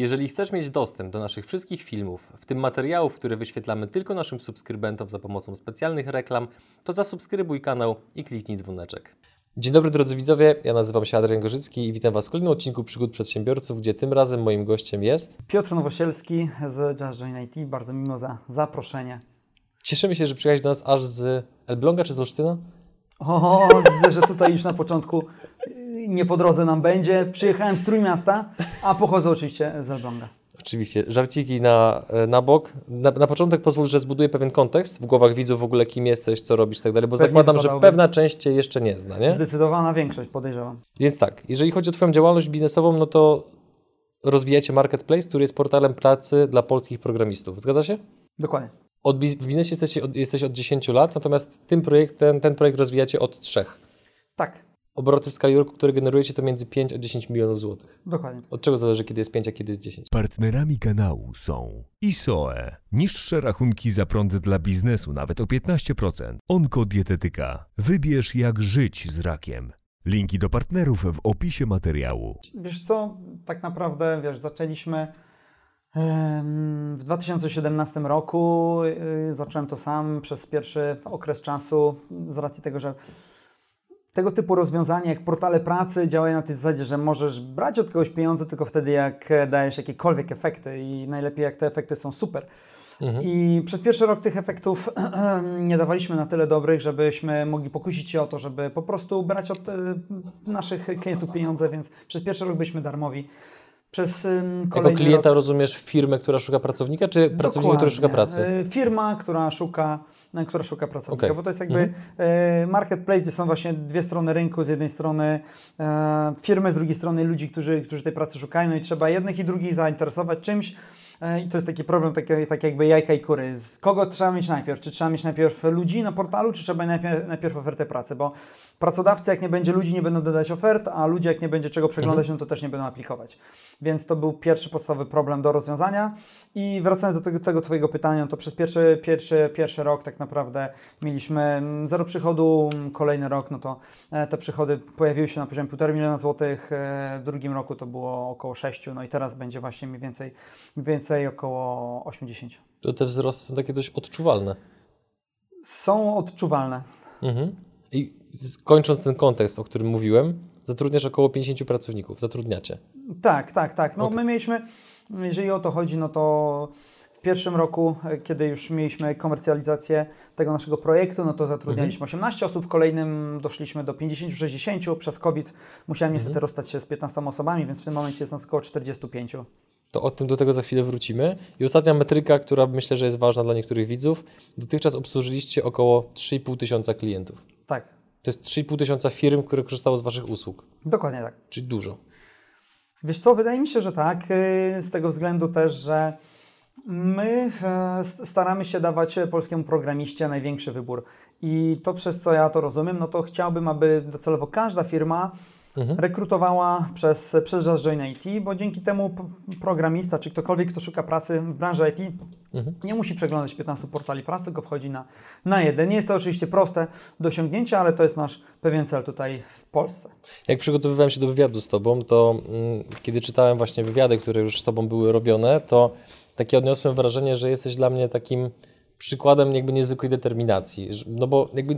Jeżeli chcesz mieć dostęp do naszych wszystkich filmów, w tym materiałów, które wyświetlamy tylko naszym subskrybentom za pomocą specjalnych reklam, to zasubskrybuj kanał i kliknij dzwoneczek. Dzień dobry drodzy widzowie, ja nazywam się Adrian Gorzycki i witam Was w kolejnym odcinku Przygód Przedsiębiorców, gdzie tym razem moim gościem jest... Piotr Nowosielski z Just Join IT, bardzo mimo za zaproszenie. Cieszymy się, że przyjechałeś do nas aż z Elbląga czy z Olsztyna? O, widzę, że tutaj już na początku nie po drodze nam będzie. Przyjechałem z Trójmiasta, a pochodzę oczywiście z Elbląga. Oczywiście, żarciki na, na bok. Na, na początek pozwól, że zbuduję pewien kontekst w głowach widzów w ogóle, kim jesteś, co robisz i tak dalej, bo Pewnie zakładam, że pewna część Cię jeszcze nie zna, nie? Zdecydowana większość, podejrzewam. Więc tak, jeżeli chodzi o Twoją działalność biznesową, no to rozwijacie marketplace, który jest portalem pracy dla polskich programistów. Zgadza się? Dokładnie. Od, w biznesie jesteś od, jesteś od 10 lat, natomiast tym projektem, ten projekt rozwijacie od 3. Tak, Obroty w skali roku, które generujecie, to między 5 a 10 milionów złotych. dokładnie. Od czego zależy, kiedy jest 5, a kiedy jest 10? Partnerami kanału są ISOE, niższe rachunki za prąd dla biznesu nawet o 15%, Onkodietetyka, wybierz jak żyć z rakiem. Linki do partnerów w opisie materiału. Wiesz co, tak naprawdę, wiesz, zaczęliśmy w 2017 roku. y, Zacząłem to sam przez pierwszy okres czasu, z racji tego, że tego typu rozwiązania jak portale pracy działają na tej zasadzie, że możesz brać od kogoś pieniądze tylko wtedy, jak e, dajesz jakiekolwiek efekty i najlepiej jak te efekty są super. I przez pierwszy rok tych efektów nie dawaliśmy na tyle dobrych, żebyśmy mogli pokusić się o to, żeby po prostu brać od e, naszych klientów pieniądze, więc przez pierwszy rok byliśmy darmowi. Przez Jako klienta rok... rozumiesz firmę, która szuka pracownika, czy pracownika, który szuka pracy? Y, Firma, która szuka, która szuka pracownika, Okej. bo to jest jakby Mhm. y, marketplace, gdzie są właśnie dwie strony rynku, z jednej strony e, firmy, z drugiej strony ludzi, którzy, którzy tej pracy szukają, no i trzeba jednych i drugich zainteresować czymś. e, I to jest taki problem, taki, tak jakby jajka i kury. Z kogo trzeba mieć najpierw? Czy trzeba mieć najpierw ludzi na portalu, czy trzeba najpierw, najpierw ofertę pracy? Bo pracodawcy, jak nie będzie ludzi, nie będą dodać ofert, a ludzie, jak nie będzie czego przeglądać, no to też nie będą aplikować. Więc to był pierwszy podstawowy problem do rozwiązania. I wracając do tego, tego Twojego pytania, to przez pierwszy, pierwszy, pierwszy rok tak naprawdę mieliśmy mm, zero przychodu, mm, kolejny rok, no to e, te przychody pojawiły się na poziomie 1,5 miliona złotych, e, w drugim roku to było około 6, no i teraz będzie właśnie mniej więcej, mniej więcej około 80. To te wzrosty są takie dość odczuwalne. Są odczuwalne. Mhm. I kończąc ten kontekst, o którym mówiłem, zatrudniasz około 50 pracowników. Zatrudniacie. Tak, tak, tak. No Okej. my mieliśmy, jeżeli o to chodzi, no to w pierwszym roku, kiedy już mieliśmy komercjalizację tego naszego projektu, no to zatrudnialiśmy 18 osób, w kolejnym doszliśmy do 50-60. Przez COVID musiałem niestety rozstać się z 15 osobami, więc w tym momencie jest nas około 45. To o tym do tego za chwilę wrócimy. I ostatnia metryka, która myślę, że jest ważna dla niektórych widzów. Dotychczas obsłużyliście około 3,5 tysiąca klientów. Tak, To jest 3,5 tysiąca firm, które korzystało z Waszych usług. dokładnie tak. Czyli dużo. Wiesz co, wydaje mi się, że tak, yy, z tego względu też, że my e, staramy się dawać polskiemu programiście największy wybór. I to przez co ja to rozumiem, no to chciałbym, aby docelowo każda firma rekrutowała przez, przez Just Join IT, bo dzięki temu programista, czy ktokolwiek, kto szuka pracy w branży IT, nie musi przeglądać 15 portali pracy, tylko wchodzi na, na jeden. Nie jest to oczywiście proste do osiągnięcia, ale to jest nasz pewien cel tutaj w Polsce. Jak przygotowywałem się do wywiadu z Tobą, to mm, kiedy czytałem właśnie wywiady, które już z Tobą były robione, to takie odniosłem wrażenie, że jesteś dla mnie takim przykładem jakby niezwykłej determinacji. No bo jakby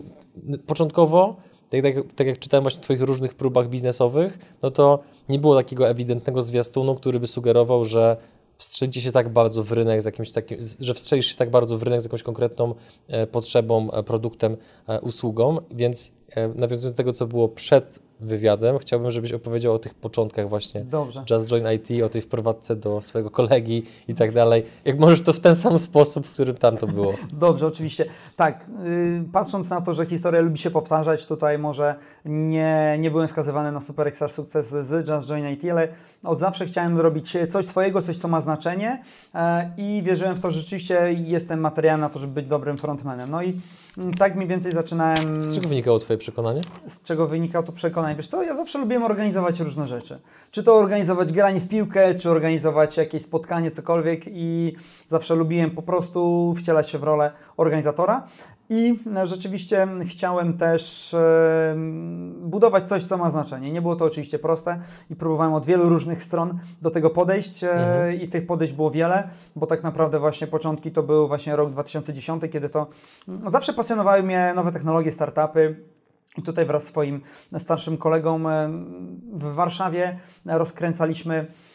początkowo, tak, tak, tak jak czytałem właśnie o Twoich różnych próbach biznesowych, no to nie było takiego ewidentnego zwiastunu, który by sugerował, że wstrzelicie się tak bardzo w rynek z jakimś takim, że wstrzelisz się tak bardzo w rynek z jakąś konkretną e, potrzebą, e, produktem, e, usługą, więc nawiązując do tego, co było przed wywiadem, chciałbym, żebyś opowiedział o tych początkach właśnie Dobrze. Just Join IT, o tej wprowadzce do swojego kolegi i tak dalej. Jak możesz to w ten sam sposób, w którym tam to było. Dobrze, oczywiście. Tak, yy, patrząc na to, że historia lubi się powtarzać, tutaj może nie, nie byłem skazywany na super ekstra sukces z Just Join IT, ale od zawsze chciałem zrobić coś swojego, coś, co ma znaczenie e, i wierzyłem w to, że rzeczywiście jestem materiałem na to, żeby być dobrym frontmanem. No i tak mniej więcej zaczynałem Z czego wynikało Twoje przekonanie? z czego wynika to przekonanie. Wiesz co, ja zawsze lubiłem organizować różne rzeczy. Czy to organizować granie w piłkę, czy organizować jakieś spotkanie, cokolwiek i zawsze lubiłem po prostu wcielać się w rolę organizatora. I rzeczywiście chciałem też e, budować coś, co ma znaczenie. Nie było to oczywiście proste i próbowałem od wielu różnych stron do tego podejść e, mhm. i tych podejść było wiele, bo tak naprawdę właśnie początki to był właśnie rok 2010, kiedy to no, zawsze pasjonowały mnie nowe technologie, startupy. I tutaj wraz z swoim starszym kolegą w Warszawie rozkręcaliśmy E,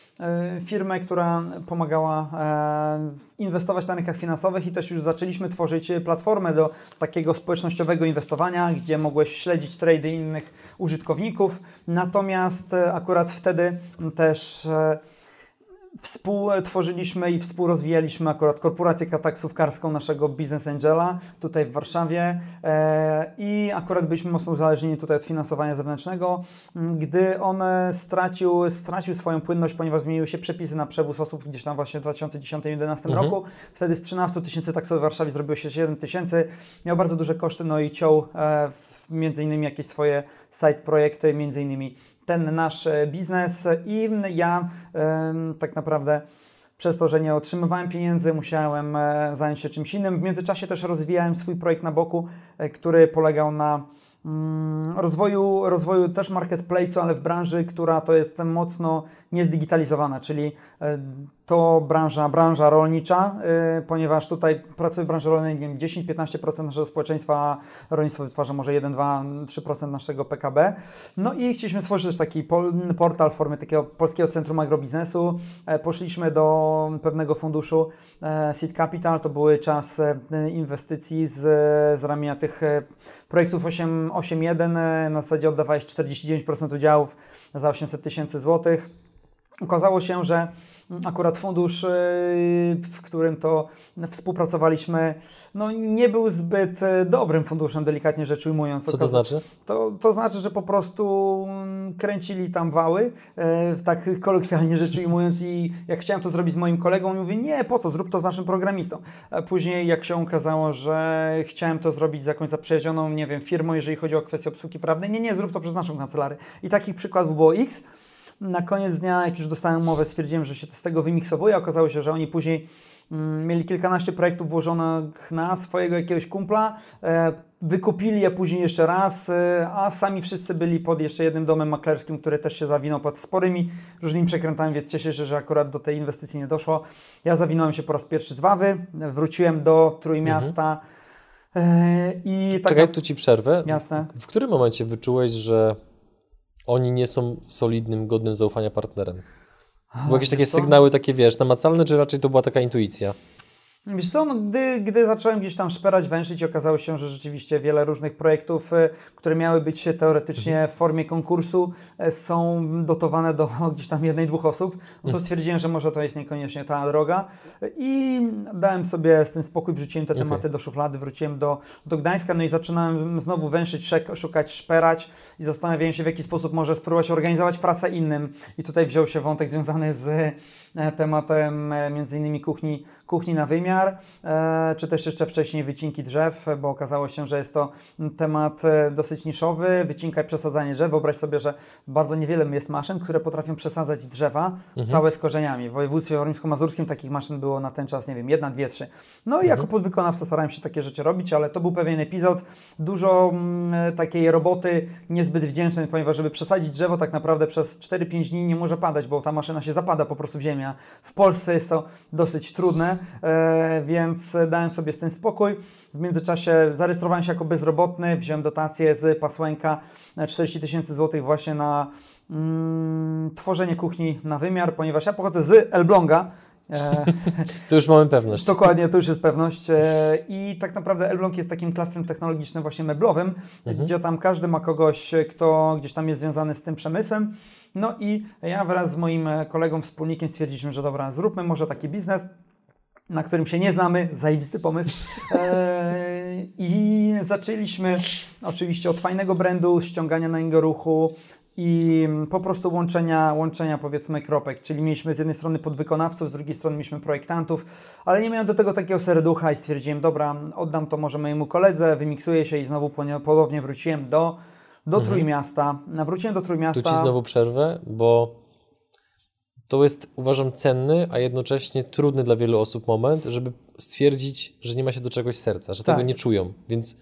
firmę, która pomagała e, inwestować na rynkach finansowych i też już zaczęliśmy tworzyć platformę do takiego społecznościowego inwestowania, gdzie mogłeś śledzić trady innych użytkowników. Natomiast e, akurat wtedy też Współtworzyliśmy i współrozwijaliśmy akurat korporację taksówkarską naszego Business Angela tutaj w Warszawie e, i akurat byliśmy mocno uzależnieni tutaj od finansowania zewnętrznego, gdy on stracił, stracił swoją płynność, ponieważ zmieniły się przepisy na przewóz osób gdzieś tam właśnie w 2010-2011 mhm. roku. Wtedy z 13 tysięcy taksowych w Warszawie zrobiło się 7 tysięcy. Miał bardzo duże koszty, no i ciął e, między innymi jakieś swoje side projekty, między innymi ten nasz e, biznes i ja tak naprawdę przez to, że nie otrzymywałem pieniędzy, musiałem e, zająć się czymś innym. W międzyczasie też rozwijałem swój projekt na boku, e, który polegał na mm, rozwoju, rozwoju też marketplace'u, ale w branży, która to jest mocno niezdigitalizowana, czyli to branża, branża rolnicza, yy, ponieważ tutaj pracuję w branży rolnej, nie wiem, 10-15% naszego społeczeństwa, rolnictwo wytwarza może 1, 2, 3% naszego PKB. No i chcieliśmy stworzyć taki portal w formie takiego polskiego centrum agrobiznesu. E, poszliśmy do pewnego funduszu e, Seed Capital, to były czas e, inwestycji z, z ramienia tych projektów 8.1, e, na zasadzie oddawałeś 49% udziałów za 800 tysięcy złotych. Okazało się, że akurat fundusz, y, w którym to współpracowaliśmy, no nie był zbyt y, dobrym funduszem, delikatnie rzecz ujmując. Co to znaczy? To, to znaczy, że po prostu mm, kręcili tam wały, y, tak kolokwialnie rzecz ujmując i jak chciałem to zrobić z moim kolegą, mówię, nie, po co, zrób to z naszym programistą. A później jak się okazało, że chciałem to zrobić z jakąś zaprzyjaźnioną, nie wiem, firmą, jeżeli chodzi o kwestię obsługi prawnej, nie, nie, zrób to przez naszą kancelarię. I takich przykładów było X, na koniec dnia, jak już dostałem umowę, stwierdziłem, że się z tego wymiksowuje. Okazało się, że oni później mm, mieli kilkanaście projektów włożonych na swojego jakiegoś kumpla, e, wykupili je później jeszcze raz, e, a sami wszyscy byli pod jeszcze jednym domem maklerskim, który też się zawinął pod sporymi różnymi przekrętami, więc cieszę się, że akurat do tej inwestycji nie doszło. Ja zawinąłem się po raz pierwszy z Wawy, wróciłem do Trójmiasta. Mhm. I tak Czekaj, tu Ci przerwę. Jasne. W którym momencie wyczułeś, że oni nie są solidnym, godnym zaufania partnerem? Były jakieś takie sygnały, takie wiesz, namacalne, czy raczej to była taka intuicja? Wiesz co, no, gdy, gdy zacząłem gdzieś tam szperać, węszyć, okazało się, że rzeczywiście wiele różnych projektów, y, które miały być teoretycznie mhm. w formie konkursu, y, są dotowane do gdzieś tam jednej, dwóch osób. No to mhm. stwierdziłem, że może to jest niekoniecznie ta droga i dałem sobie z tym spokój, wrzuciłem te tematy okay. do szuflady, wróciłem do, do Gdańska, no i zaczynałem znowu węszyć, szukać, szperać i zastanawiałem się, w jaki sposób może spróbować organizować pracę innym. I tutaj wziął się wątek związany z E, tematem e, między innymi kuchni, kuchni na wymiar, e, czy też jeszcze wcześniej wycinki drzew, bo okazało się, że jest to temat dosyć niszowy, wycinka i przesadzanie drzew. Wyobraź sobie, że bardzo niewiele jest maszyn, które potrafią przesadzać drzewa mhm. całe z korzeniami. W województwie warmińsko-mazurskim takich maszyn było na ten czas, nie wiem, jedna, dwie, trzy. No i mhm. jako podwykonawca starałem się takie rzeczy robić, ale to był pewien epizod, dużo m, mm, takiej roboty niezbyt wdzięcznej, ponieważ żeby przesadzić drzewo tak naprawdę przez 4-5 dni nie może padać, bo ta maszyna się zapada po prostu w ziemię w Polsce jest to dosyć trudne, e, więc dałem sobie z tym spokój. W międzyczasie zarejestrowałem się jako bezrobotny, wziąłem dotację z Pasłęka 40 tysięcy złotych właśnie na mm, tworzenie kuchni na wymiar, ponieważ ja pochodzę z Elbląga, e, to już mamy pewność. Dokładnie, to już jest pewność. E, I tak naprawdę Elbląg jest takim klastrem technologicznym, właśnie meblowym, mhm. gdzie tam każdy ma kogoś, kto gdzieś tam jest związany z tym przemysłem. No i ja wraz z moim e, kolegą, wspólnikiem stwierdziliśmy, że dobra, zróbmy może taki biznes, na którym się nie znamy, zajebisty pomysł. Eee, I zaczęliśmy oczywiście od fajnego brandu, ściągania na niego ruchu i po prostu łączenia, łączenia powiedzmy kropek, czyli mieliśmy z jednej strony podwykonawców, z drugiej strony mieliśmy projektantów, ale nie miałem do tego takiego serducha i stwierdziłem, dobra, oddam to może mojemu koledze, wymiksuję się i znowu ponownie wróciłem do do mhm. Trójmiasta. Wróciłem do Trójmiasta. Tu Ci znowu przerwę, bo to jest, uważam, cenny, a jednocześnie trudny dla wielu osób moment, żeby stwierdzić, że nie ma się do czegoś serca, że Tak. tego nie czują. Więc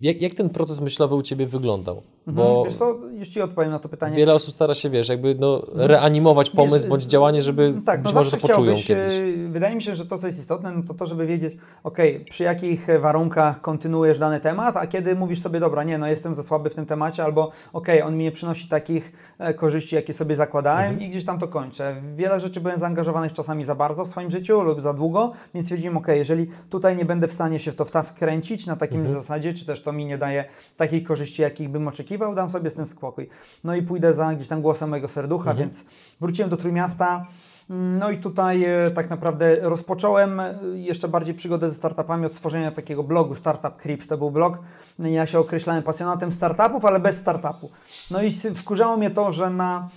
jak, jak ten proces myślowy u Ciebie wyglądał? Bo... Bo Wiesz co, już Ci odpowiem na to pytanie. wiele osób stara się, wiesz, jakby no, reanimować pomysł Wiesz, bądź działanie, żeby tak, być no może to poczują kiedyś. e, Wydaje mi się, że to, co jest istotne, no to to, żeby wiedzieć, ok, przy jakich warunkach kontynuujesz dany temat, a kiedy mówisz sobie, dobra, nie, no jestem za słaby w tym temacie, albo ok, on mi nie przynosi takich e, korzyści, jakie sobie zakładałem Mhm. i gdzieś tam to kończę. Wiele rzeczy byłem zaangażowany czasami za bardzo w swoim życiu lub za długo, więc stwierdziłem, ok, jeżeli tutaj nie będę w stanie się w to wkręcić na takim Mhm. zasadzie, czy też to mi nie daje takich korzyści, jakich bym oczekiwał, dam sobie z tym spokój. No i pójdę za gdzieś tam głosem mojego serducha, Mhm. więc wróciłem do Trójmiasta. No i tutaj e, tak naprawdę rozpocząłem e, jeszcze bardziej przygodę ze startupami od stworzenia takiego blogu Startup Crips. To był blog. Ja się określałem pasjonatem startupów, ale bez startupu. No i wkurzało mnie to, że na,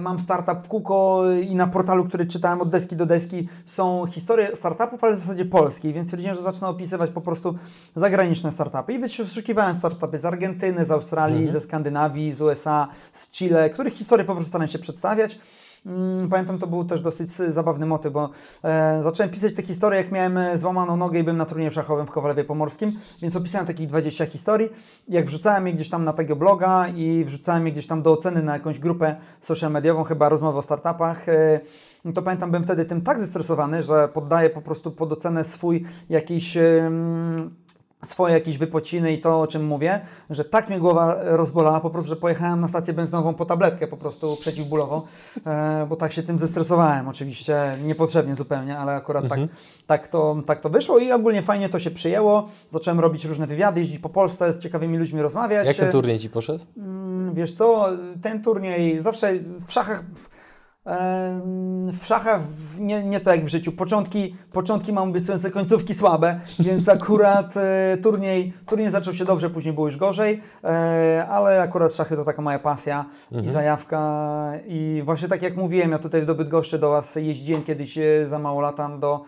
mam startup w kółko i na portalu, który czytałem od deski do deski są historie startupów, ale w zasadzie polskiej, więc stwierdziłem, że zacznę opisywać po prostu zagraniczne startupy. I wyszukiwałem startupy z Argentyny, z Australii, ze Skandynawii, z USA, z Chile, których historie po prostu staram się przedstawiać. Mm, Pamiętam, to był też dosyć zabawny motyw, bo e, zacząłem pisać te historie, jak miałem e, złamaną nogę i byłem na turnieju szachowym w Kowalewie Pomorskim, więc opisałem takich 20 historii. Jak wrzucałem je gdzieś tam na tego bloga i wrzucałem je gdzieś tam do oceny na jakąś grupę social mediową, chyba rozmowę o startupach, e, no to pamiętam, byłem wtedy tym tak zestresowany, że poddaję po prostu pod ocenę swój jakiś... em, swoje jakieś wypociny i to, o czym mówię, że tak mnie głowa rozbolała po prostu, że pojechałem na stację benzynową po tabletkę po prostu przeciwbólową, e, bo tak się tym zestresowałem oczywiście, niepotrzebnie zupełnie, ale akurat tak, tak, to, tak to wyszło i ogólnie fajnie to się przyjęło. Zacząłem robić różne wywiady, jeździć po Polsce, z ciekawymi ludźmi rozmawiać. Jak ten turniej Ci poszedł? Mm, Wiesz co, ten turniej zawsze w szachach. W szachach nie, nie to jak w życiu. Początki, początki mam obiecujące końcówki słabe, więc akurat e, turniej, turniej zaczął się dobrze, później było już gorzej, e, ale akurat szachy to taka moja pasja i zajawka. I właśnie tak jak mówiłem, ja tutaj w Bydgoszczy do Was jeździłem kiedyś e, za mało latam do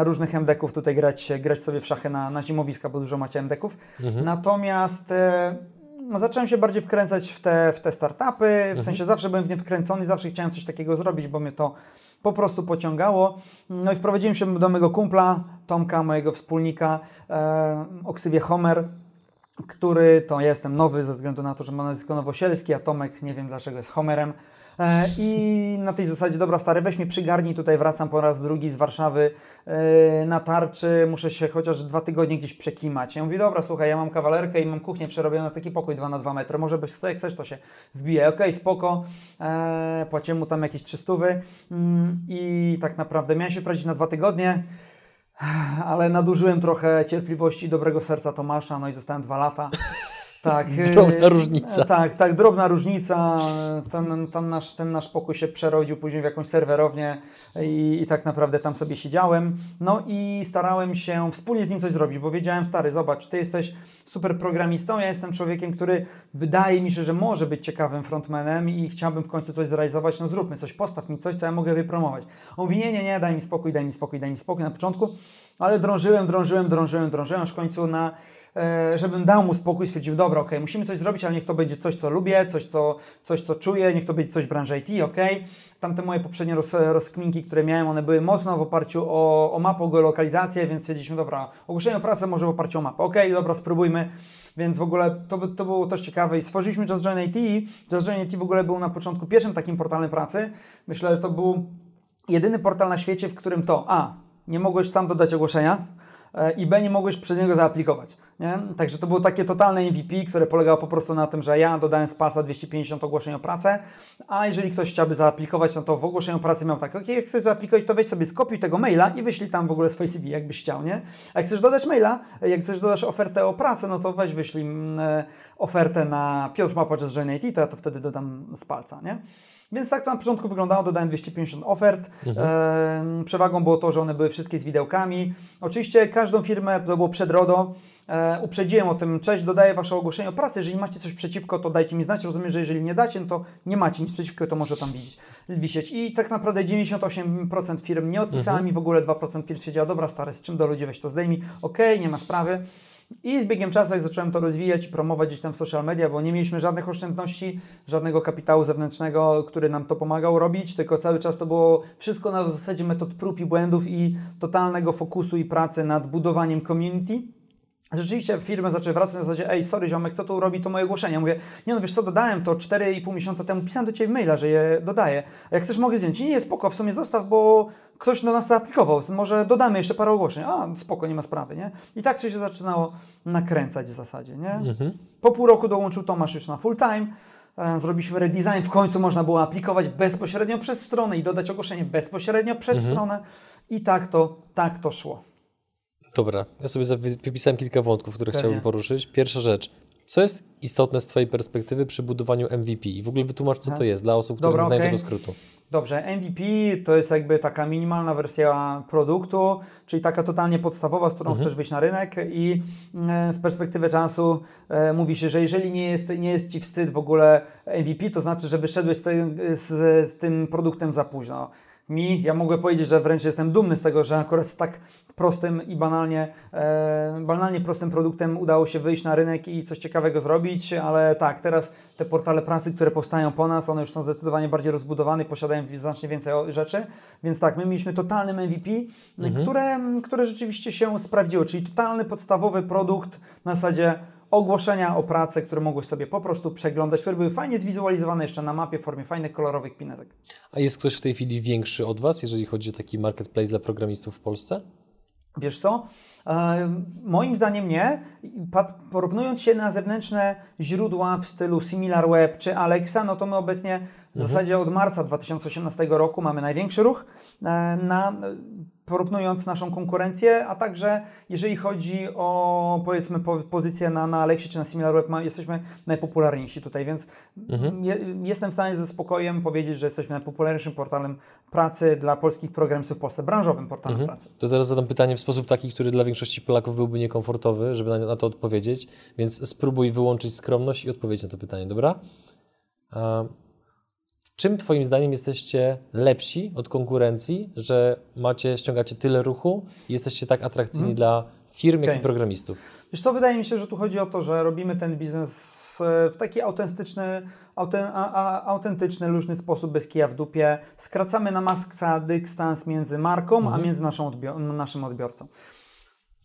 różnych MDK-ów tutaj grać, grać sobie w szachy na, na zimowiska, bo dużo macie MDK-ów. Natomiast e, no, zacząłem się bardziej wkręcać w te, w te startupy, w sensie zawsze byłem w nie wkręcony, zawsze chciałem coś takiego zrobić, bo mnie to po prostu pociągało. No i wprowadziłem się do mojego kumpla, Tomka, mojego wspólnika e, o ksywie Homer, który to ja jestem nowy ze względu na to, że ma nazwisko Nowosielski, a Tomek nie wiem dlaczego jest Homerem. E, I na tej zasadzie, dobra stary, weź mnie przygarnij, tutaj wracam po raz drugi z Warszawy e, na tarczy, muszę się chociaż dwa tygodnie gdzieś przekimać. Ja mówię, dobra, słuchaj, ja mam kawalerkę i mam kuchnię przerobioną na taki pokój 2 na 2 metry, może byś jak chcesz, to się wbije. Okej, spoko, e, płaciłem mu tam jakieś 300 mm, i tak naprawdę miałem się wprowadzić na dwa tygodnie, ale nadużyłem trochę cierpliwości i dobrego serca Tomasza, no i zostałem dwa lata. Tak, e, Drobna różnica. Tak, tak, drobna różnica. Ten, ten, nasz, ten nasz pokój się przerodził później w jakąś serwerownię i, i tak naprawdę tam sobie siedziałem. No i starałem się wspólnie z nim coś zrobić, bo wiedziałem, stary, zobacz, ty jesteś super programistą, ja jestem człowiekiem, który wydaje mi się, że może być ciekawym frontmanem i chciałbym w końcu coś zrealizować, no zróbmy coś, postaw mi coś, co ja mogę wypromować. On mówi, nie, nie, nie, daj mi spokój, daj mi spokój, daj mi spokój na początku, ale drążyłem, drążyłem, drążyłem, drążyłem, aż w końcu na żebym dał mu spokój, stwierdził, dobra, okej, musimy coś zrobić, ale niech to będzie coś, co lubię, coś, co, coś, co czuję, niech to będzie coś branży IT, okej. Tamte moje poprzednie roz, rozkminki, które miałem, one były mocno w oparciu o, o mapę, o geolokalizację, więc stwierdziliśmy, dobra, ogłoszenie o pracę może w oparciu o mapę, okej, dobra, spróbujmy. Więc w ogóle to, to było też ciekawe i stworzyliśmy Just Join IT. Just Join IT w ogóle był na początku pierwszym takim portalem pracy. Myślę, że to był jedyny portal na świecie, w którym to A, nie mogłeś sam dodać ogłoszenia e, i B, nie mogłeś przez niego zaaplikować. Nie? Także to było takie totalne MVP, które polegało po prostu na tym, że ja dodałem z palca 250 ogłoszeń o pracę, a jeżeli ktoś chciałby zaaplikować, no to w ogłoszeniu o pracy miał tak, ok, jak chcesz zaaplikować, to weź sobie skopiuj tego maila i wyślij tam w ogóle swoje CV, jakbyś chciał, nie? A jak chcesz dodać maila, jak chcesz dodać ofertę o pracę, no to weź wyślij mm, e, ofertę na Piotr Mapa Just Join IT, to ja to wtedy dodam z palca, nie? Więc tak to na początku wyglądało, dodałem 250 ofert. Em, przewagą było to, że one były wszystkie z widełkami. Oczywiście każdą firmę, to było przed RODO, e, uprzedziłem o tym, cześć, dodaję Wasze ogłoszenie o pracy, jeżeli macie coś przeciwko, to dajcie mi znać. Rozumiem, że jeżeli nie dacie, no to nie macie nic przeciwko, to może tam widzieć, wisieć. I tak naprawdę 98% firm nie odpisała mi, w ogóle 2% firm stwierdziła, dobra stary, z czym do ludzi weź to zdejmij, okej, nie ma sprawy. I z biegiem czasu, jak zacząłem to rozwijać i promować gdzieś tam w social media, bo nie mieliśmy żadnych oszczędności, żadnego kapitału zewnętrznego, który nam to pomagał robić, tylko cały czas to było wszystko na zasadzie metod prób i błędów i totalnego fokusu i pracy nad budowaniem community. Rzeczywiście firmy zaczęły wracać na zasadzie, ej, sorry ziomek, co tu robi to moje ogłoszenie? Ja mówię, nie no wiesz co, dodałem to 4,5 miesiąca temu, pisałem do Ciebie maila, że je dodaję. A jak chcesz, mogę zdjąć. Nie, spoko, w sumie zostaw, bo ktoś do nas zaaplikował, może dodamy jeszcze parę ogłoszeń. A, spoko, nie ma sprawy, nie? I tak to się zaczynało nakręcać w zasadzie, nie? Mhm. Po pół roku dołączył Tomasz już na full time. E, Zrobiliśmy redesign, w końcu można było aplikować bezpośrednio przez stronę i dodać ogłoszenie bezpośrednio przez Mhm. stronę. I tak to, tak to szło. Dobra, ja sobie wypisałem kilka wątków, które Pewnie. chciałbym poruszyć. Pierwsza rzecz. Co jest istotne z Twojej perspektywy przy budowaniu MVP? I w ogóle wytłumacz, co Aha. to jest dla osób, które Dobra, nie znają okej. tego skrótu. Dobrze, MVP to jest jakby taka minimalna wersja produktu, czyli taka totalnie podstawowa, z którą Mhm. chcesz wyjść na rynek i e, z perspektywy czasu e, mówi się, że jeżeli nie jest, nie jest Ci wstyd w ogóle MVP, to znaczy, że wyszedłeś z, tym- z, z tym produktem za późno. Mi, ja mogę powiedzieć, że wręcz jestem dumny z tego, że akurat tak prostym i banalnie, e, banalnie prostym produktem udało się wyjść na rynek i coś ciekawego zrobić, ale tak, teraz te portale pracy, które powstają po nas, one już są zdecydowanie bardziej rozbudowane posiadają znacznie więcej rzeczy, więc tak, my mieliśmy totalnym MVP, które, które rzeczywiście się sprawdziło, czyli totalny podstawowy produkt na zasadzie ogłoszenia o pracę, które mogłeś sobie po prostu przeglądać, które były fajnie zwizualizowane jeszcze na mapie w formie fajnych, kolorowych pinetek. A jest ktoś w tej chwili większy od Was, jeżeli chodzi o taki marketplace dla programistów w Polsce? Wiesz co? E, moim zdaniem nie. Porównując się na zewnętrzne źródła w stylu SimilarWeb czy Alexa, no to my obecnie w zasadzie od marca 2018 roku mamy największy ruch e, na porównując naszą konkurencję, a także jeżeli chodzi o powiedzmy po, pozycję na, na Alexie czy na SimilarWeb, jesteśmy najpopularniejsi tutaj, więc je, jestem w stanie ze spokojem powiedzieć, że jesteśmy najpopularniejszym portalem pracy dla polskich programistów w Polsce, branżowym portalem pracy. To teraz zadam pytanie w sposób taki, który dla większości Polaków byłby niekomfortowy, żeby na, na to odpowiedzieć, więc spróbuj wyłączyć skromność i odpowiedź na to pytanie, dobra? A czym Twoim zdaniem jesteście lepsi od konkurencji, że macie, ściągacie tyle ruchu i jesteście tak atrakcyjni dla firm, jak Okej. i programistów? Wiesz co, wydaje mi się, że tu chodzi o to, że robimy ten biznes e, w taki autentyczny, auten, a, a, autentyczny, luźny sposób, bez kija w dupie. Skracamy na maksa dystans między marką, a między naszą odbior naszym odbiorcą.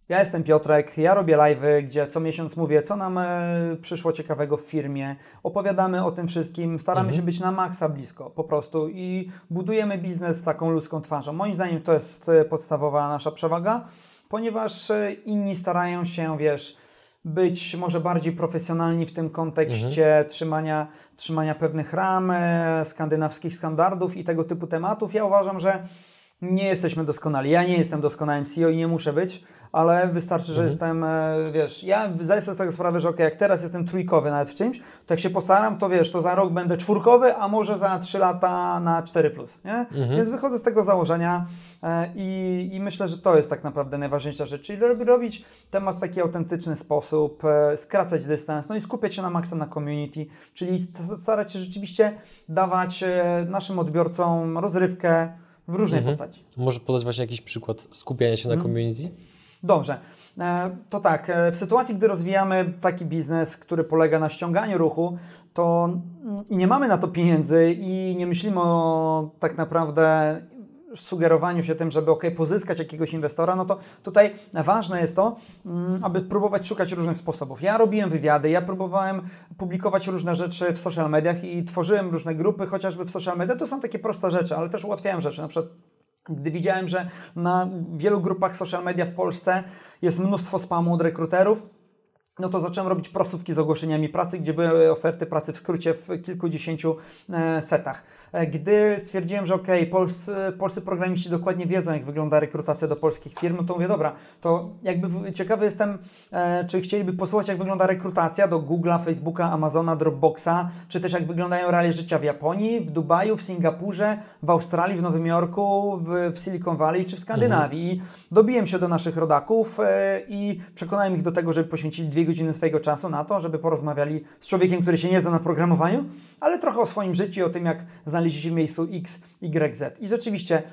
Ja jestem Piotrek, ja robię live'y, gdzie co miesiąc mówię, co nam e, przyszło ciekawego w firmie. Opowiadamy o tym wszystkim, staramy się być na maksa blisko po prostu i budujemy biznes z taką ludzką twarzą. Moim zdaniem to jest e, podstawowa nasza przewaga, ponieważ e, inni starają się, wiesz, być może bardziej profesjonalni w tym kontekście trzymania, trzymania pewnych ram, skandynawskich standardów i tego typu tematów. Ja uważam, że nie jesteśmy doskonali. Ja nie jestem doskonałym CEO i nie muszę być, ale wystarczy, że jestem, e, wiesz, ja zdaję sobie z tego sprawę, że ok, jak teraz jestem trójkowy nawet w czymś, to jak się postaram, to wiesz, to za rok będę czwórkowy, a może za trzy lata na 4+, plus, nie? Więc wychodzę z tego założenia e, i, i myślę, że to jest tak naprawdę najważniejsza rzecz, czyli rob- robić temat w taki autentyczny sposób, e, skracać dystans, no i skupiać się na maksa na community, czyli st- starać się rzeczywiście dawać naszym odbiorcom rozrywkę w różnej postaci. Może podać właśnie jakiś przykład skupiania się na community? Dobrze. E, To tak, e, w sytuacji, gdy rozwijamy taki biznes, który polega na ściąganiu ruchu, to mm, i nie mamy na to pieniędzy i nie myślimy o tak naprawdę sugerowaniu się tym, żeby ok, pozyskać jakiegoś inwestora, no to tutaj ważne jest to, mm, aby próbować szukać różnych sposobów. Ja robiłem wywiady, ja próbowałem publikować różne rzeczy w social mediach i tworzyłem różne grupy, chociażby w social media. To są takie proste rzeczy, ale też ułatwiałem rzeczy. Na przykład gdy widziałem, że na wielu grupach social media w Polsce jest mnóstwo spamu od rekruterów, no to zacząłem robić prosówki z ogłoszeniami pracy, gdzie były oferty pracy w skrócie w kilkudziesięciu e, setach. E, Gdy stwierdziłem, że ok, polscy, polscy programiści dokładnie wiedzą, jak wygląda rekrutacja do polskich firm, no to mówię, dobra, to jakby ciekawy jestem, e, czy chcieliby posłuchać, jak wygląda rekrutacja do Google'a, Facebooka, Amazona, Dropboxa, czy też jak wyglądają realia życia w Japonii, w Dubaju, w Singapurze, w Australii, w Nowym Jorku, w, w Silicon Valley czy w Skandynawii. I dobiłem się do naszych rodaków e, i przekonałem ich do tego, żeby poświęcili dwie godziny swojego czasu na to, żeby porozmawiali z człowiekiem, który się nie zna na programowaniu, ale trochę o swoim życiu, i o tym, jak znaleźli się w miejscu X, Y, Z. I rzeczywiście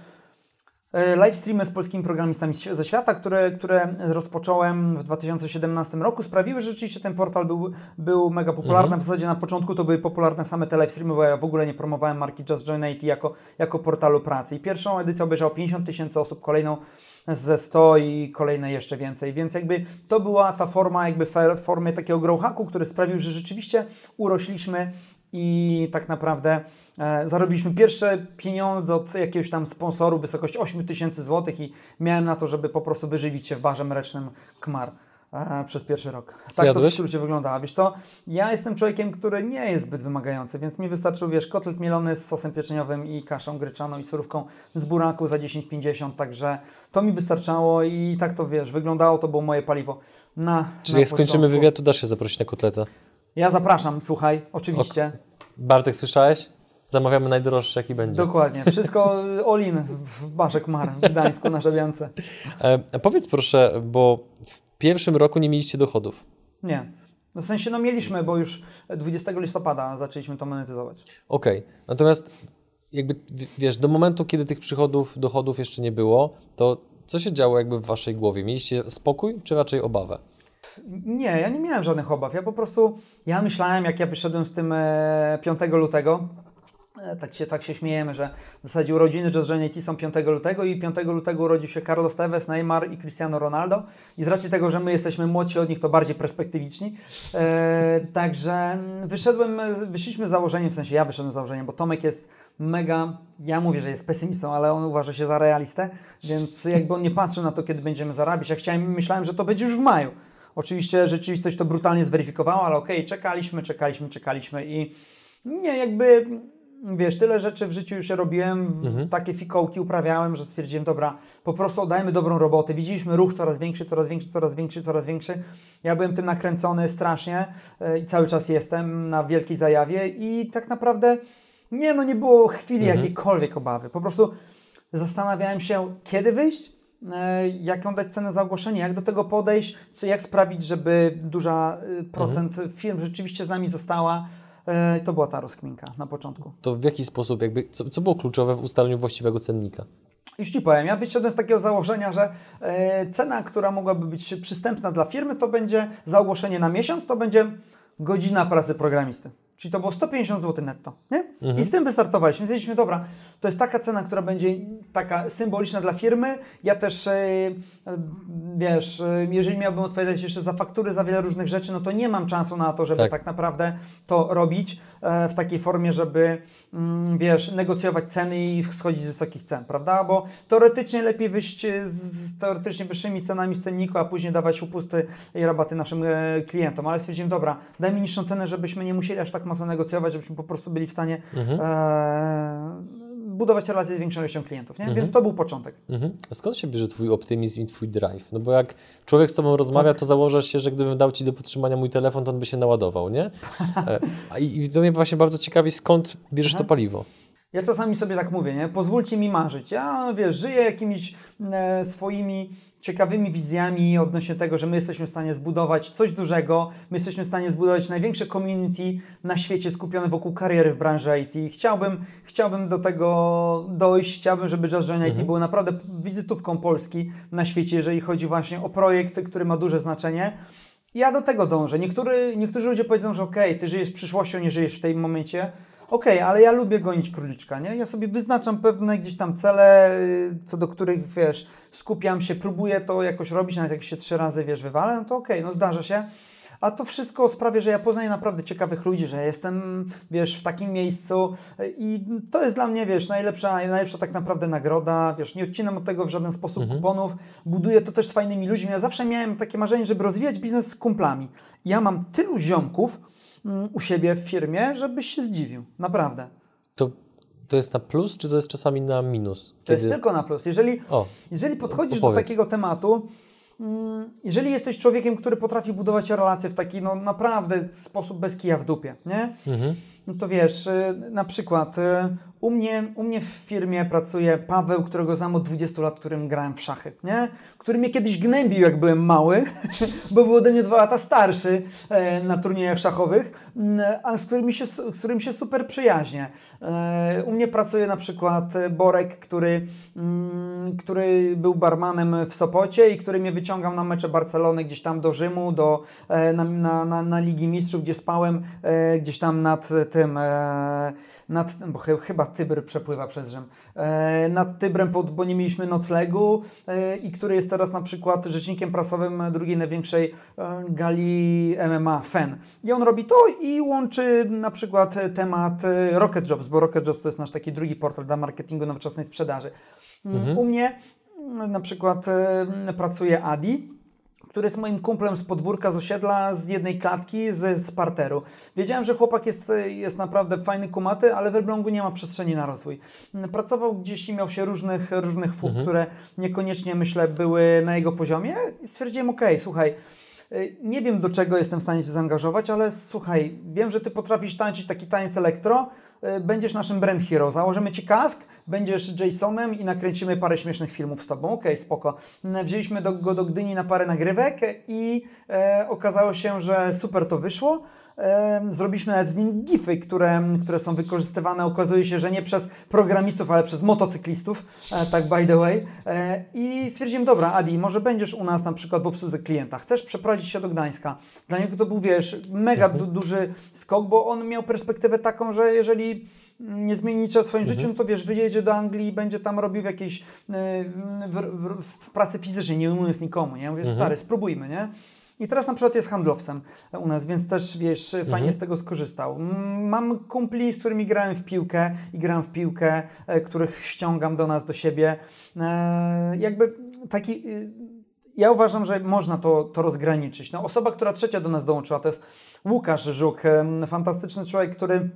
E, live streamy z polskimi programistami ze świata, które, które rozpocząłem w 2017 roku, sprawiły, że rzeczywiście ten portal był, był mega popularny. Mhm. W zasadzie na początku to były popularne same te live streamy, bo ja w ogóle nie promowałem marki Just Join IT jako, jako portalu pracy. I pierwszą edycję obejrzało 50 tysięcy osób, kolejną ze 100 i kolejne jeszcze więcej. Więc jakby to była ta forma, jakby w formie takiego growhacku, który sprawił, że rzeczywiście urośliśmy i tak naprawdę e, zarobiliśmy pierwsze pieniądze od jakiegoś tam sponsoru w wysokości 8 tysięcy złotych i miałem na to, żeby po prostu wyżywić się w barze mlecznym Kmar e, przez pierwszy rok. Co tak jadłeś? to w skrócie wyglądało. Wiesz co, ja jestem człowiekiem, który nie jest zbyt wymagający, więc mi wystarczył, wiesz, kotlet mielony z sosem pieczeniowym i kaszą gryczaną i surówką z buraku za 10,50, także to mi wystarczało i tak to, wiesz, wyglądało, to było moje paliwo na Czyli na jak skończymy początku. wywiad, to dasz się zaprosić na kotletę. Ja zapraszam, słuchaj, oczywiście. Bartek, słyszałeś? Zamawiamy najdroższy, jaki będzie. Dokładnie. Wszystko all in w Baszek Mar w Gdańsku na Żabiance. E, powiedz proszę, bo w pierwszym roku nie mieliście dochodów. Nie. No w sensie, no mieliśmy, bo już 20 listopada zaczęliśmy to monetyzować. Okej, natomiast jakby, wiesz, do momentu, kiedy tych przychodów, dochodów jeszcze nie było, to co się działo jakby w waszej głowie? Mieliście spokój, czy raczej obawę? Nie, ja nie miałem żadnych obaw. Ja po prostu, ja myślałem, jak ja wyszedłem z tym e, 5 lutego, e, tak się, tak się śmiejemy, że w zasadzie urodziny IT są 5 lutego i 5 lutego urodził się Carlos Tevez, Neymar i Cristiano Ronaldo i z racji tego, że my jesteśmy młodsi od nich, to bardziej perspektywiczni. E, także mm, wyszedłem, e, wyszliśmy z założeniem, w sensie ja wyszedłem z założeniem, bo Tomek jest mega, ja mówię, że jest pesymistą, ale on uważa się za realistę, więc jakby on nie patrzył na to, kiedy będziemy zarabiać. Ja chciałem, myślałem, że to będzie już w maju. Oczywiście rzeczywistość to brutalnie zweryfikowała, ale okej, czekaliśmy, czekaliśmy, czekaliśmy i nie, jakby wiesz, tyle rzeczy w życiu już ja robiłem, w- takie fikołki uprawiałem, że stwierdziłem, dobra, po prostu oddajmy dobrą robotę. Widzieliśmy ruch coraz większy, coraz większy, coraz większy, coraz większy. Ja byłem tym nakręcony strasznie e, i cały czas jestem na wielkiej zajawie i tak naprawdę nie, no nie było chwili jakiejkolwiek obawy. Po prostu zastanawiałem się, kiedy wyjść, jaką dać cenę za ogłoszenie, jak do tego podejść, co, jak sprawić, żeby duża e, procent firm rzeczywiście z nami została. E, To była ta rozkminka na początku. To w jaki sposób, jakby, co, co było kluczowe w ustaleniu właściwego cennika? Już Ci powiem, ja wyszedłem z takiego założenia, że e, cena, która mogłaby być przystępna dla firmy, to będzie za ogłoszenie na miesiąc, to będzie godzina pracy programisty. Czyli to było 150 zł netto, nie? I z tym wystartowaliśmy. Stwierdziliśmy, dobra, to jest taka cena, która będzie taka symboliczna dla firmy. Ja też, e, e, wiesz, e, jeżeli miałbym odpowiadać jeszcze za faktury, za wiele różnych rzeczy, no to nie mam czasu na to, żeby Tak. tak, naprawdę to robić w takiej formie, żeby, mm, wiesz, negocjować ceny i schodzić z wysokich cen, prawda? Bo teoretycznie lepiej wyjść z, teoretycznie wyższymi cenami z cenniku, a później dawać upusty i rabaty naszym klientom. Ale stwierdziłem, dobra, daj mi niższą cenę, żebyśmy nie musieli aż tak mocno negocjować, żebyśmy po prostu byli w stanie e, budować relacje z większą ilością klientów, nie? Więc to był początek. Mhm. A skąd się bierze Twój optymizm i Twój drive? No bo jak człowiek z Tobą rozmawia, to założa się, że gdybym dał Ci do podtrzymania mój telefon, to on by się naładował, nie? E, A i i to mnie właśnie bardzo ciekawi, skąd bierzesz to paliwo? Ja czasami sobie tak mówię, nie? Pozwólcie mi marzyć. Ja, wiesz, żyję jakimiś e, swoimi ciekawymi wizjami odnośnie tego, że my jesteśmy w stanie zbudować coś dużego, my jesteśmy w stanie zbudować największe community na świecie skupione wokół kariery w branży IT. Chciałbym, chciałbym do tego dojść, chciałbym, żeby Just Join IT było naprawdę wizytówką Polski na świecie, jeżeli chodzi właśnie o projekt, który ma duże znaczenie. Ja do tego dążę. Niektóry, niektórzy ludzie powiedzą, że okej, ty żyjesz przyszłością, nie żyjesz w tym momencie. Okej, ale ja lubię gonić króliczka, nie? Ja sobie wyznaczam pewne gdzieś tam cele, co do których, wiesz, skupiam się, próbuję to jakoś robić, nawet jak się trzy razy, wiesz, wywalę, no to okej, no zdarza się. A to wszystko sprawia, że ja poznaję naprawdę ciekawych ludzi, że jestem, wiesz, w takim miejscu i to jest dla mnie, wiesz, najlepsza, najlepsza tak naprawdę nagroda, wiesz, nie odcinam od tego w żaden sposób kuponów, buduję to też z fajnymi ludźmi. Ja zawsze miałem takie marzenie, żeby rozwijać biznes z kumplami. Ja mam tylu ziomków mm, u siebie w firmie, żebyś się zdziwił, naprawdę. To, jest na plus, czy to jest czasami na minus? To jest tylko na plus. Jeżeli, O, jeżeli podchodzisz do opowiedz. takiego tematu, mm, jeżeli jesteś człowiekiem, który potrafi budować relacje w taki, no naprawdę sposób bez kija w dupie, nie? mhm. No to wiesz, y, na przykład y, U mnie, u mnie w firmie pracuje Paweł, którego znam od 20 lat, którym grałem w szachy, nie? Który mnie kiedyś gnębił, jak byłem mały, bo był ode mnie dwa lata starszy e, na turniejach szachowych, mm, a z którym się, z którym się super przyjaźnię. E, u mnie pracuje na przykład Borek, który, mm, który był barmanem w Sopocie i który mnie wyciągał na mecze Barcelony gdzieś tam do Rzymu, do, e, na, na, na, na Ligi Mistrzów, gdzie spałem gdzieś tam nad tym nad, bo chyba Tybr przepływa przez Rzym, e, nad Tybrem, pod, bo nie mieliśmy noclegu e, i który jest teraz na przykład rzecznikiem prasowym drugiej największej e, gali MMA, FEN. I on robi to i łączy na przykład temat Rocket Jobs, bo Rocket Jobs to jest nasz taki drugi portal dla marketingu nowoczesnej sprzedaży. Mhm. U mnie na przykład pracuje Adi, który jest moim kumplem z podwórka, z osiedla, z jednej klatki, z, z parteru. Wiedziałem, że chłopak jest, jest naprawdę fajny, kumaty, ale w Elblągu nie ma przestrzeni na rozwój. Pracował gdzieś i miał się różnych, różnych fuk, mhm. które niekoniecznie, myślę, były na jego poziomie i stwierdziłem, okej, okay, słuchaj, y, nie wiem do czego jestem w stanie się zaangażować, ale słuchaj, wiem, że ty potrafisz tańczyć taki tańc elektro, y, będziesz naszym brand hero, założymy ci kask, będziesz Jasonem i nakręcimy parę śmiesznych filmów z Tobą. Okej, okay, spoko. Wzięliśmy do, go do Gdyni na parę nagrywek i e, okazało się, że super to wyszło. E, zrobiliśmy nawet z nim gify, które, które są wykorzystywane. Okazuje się, że nie przez programistów, ale przez motocyklistów, e, tak by the way. E, I stwierdziłem, dobra, Adi, może będziesz u nas na przykład w obsłudze klienta. Chcesz przeprowadzić się do Gdańska. Dla niego to był, wiesz, mega du duży skok, bo on miał perspektywę taką, że jeżeli nie zmieni nic w swoim mhm. życiu, no to wiesz, wyjedzie do Anglii i będzie tam robił w jakiejś w, w, w pracy fizycznej, nie umując nikomu, nie? Mówię, mhm. stary, spróbujmy, nie? I teraz na przykład jest handlowcem u nas, więc też wiesz, fajnie mhm. z tego skorzystał. Mam kumpli, z którymi grałem w piłkę i gram w piłkę, e, których ściągam do nas, do siebie. E, jakby taki. Ja uważam, że można to, to rozgraniczyć. No, osoba, która trzecia do nas dołączyła, to jest Łukasz Żuk, fantastyczny człowiek, który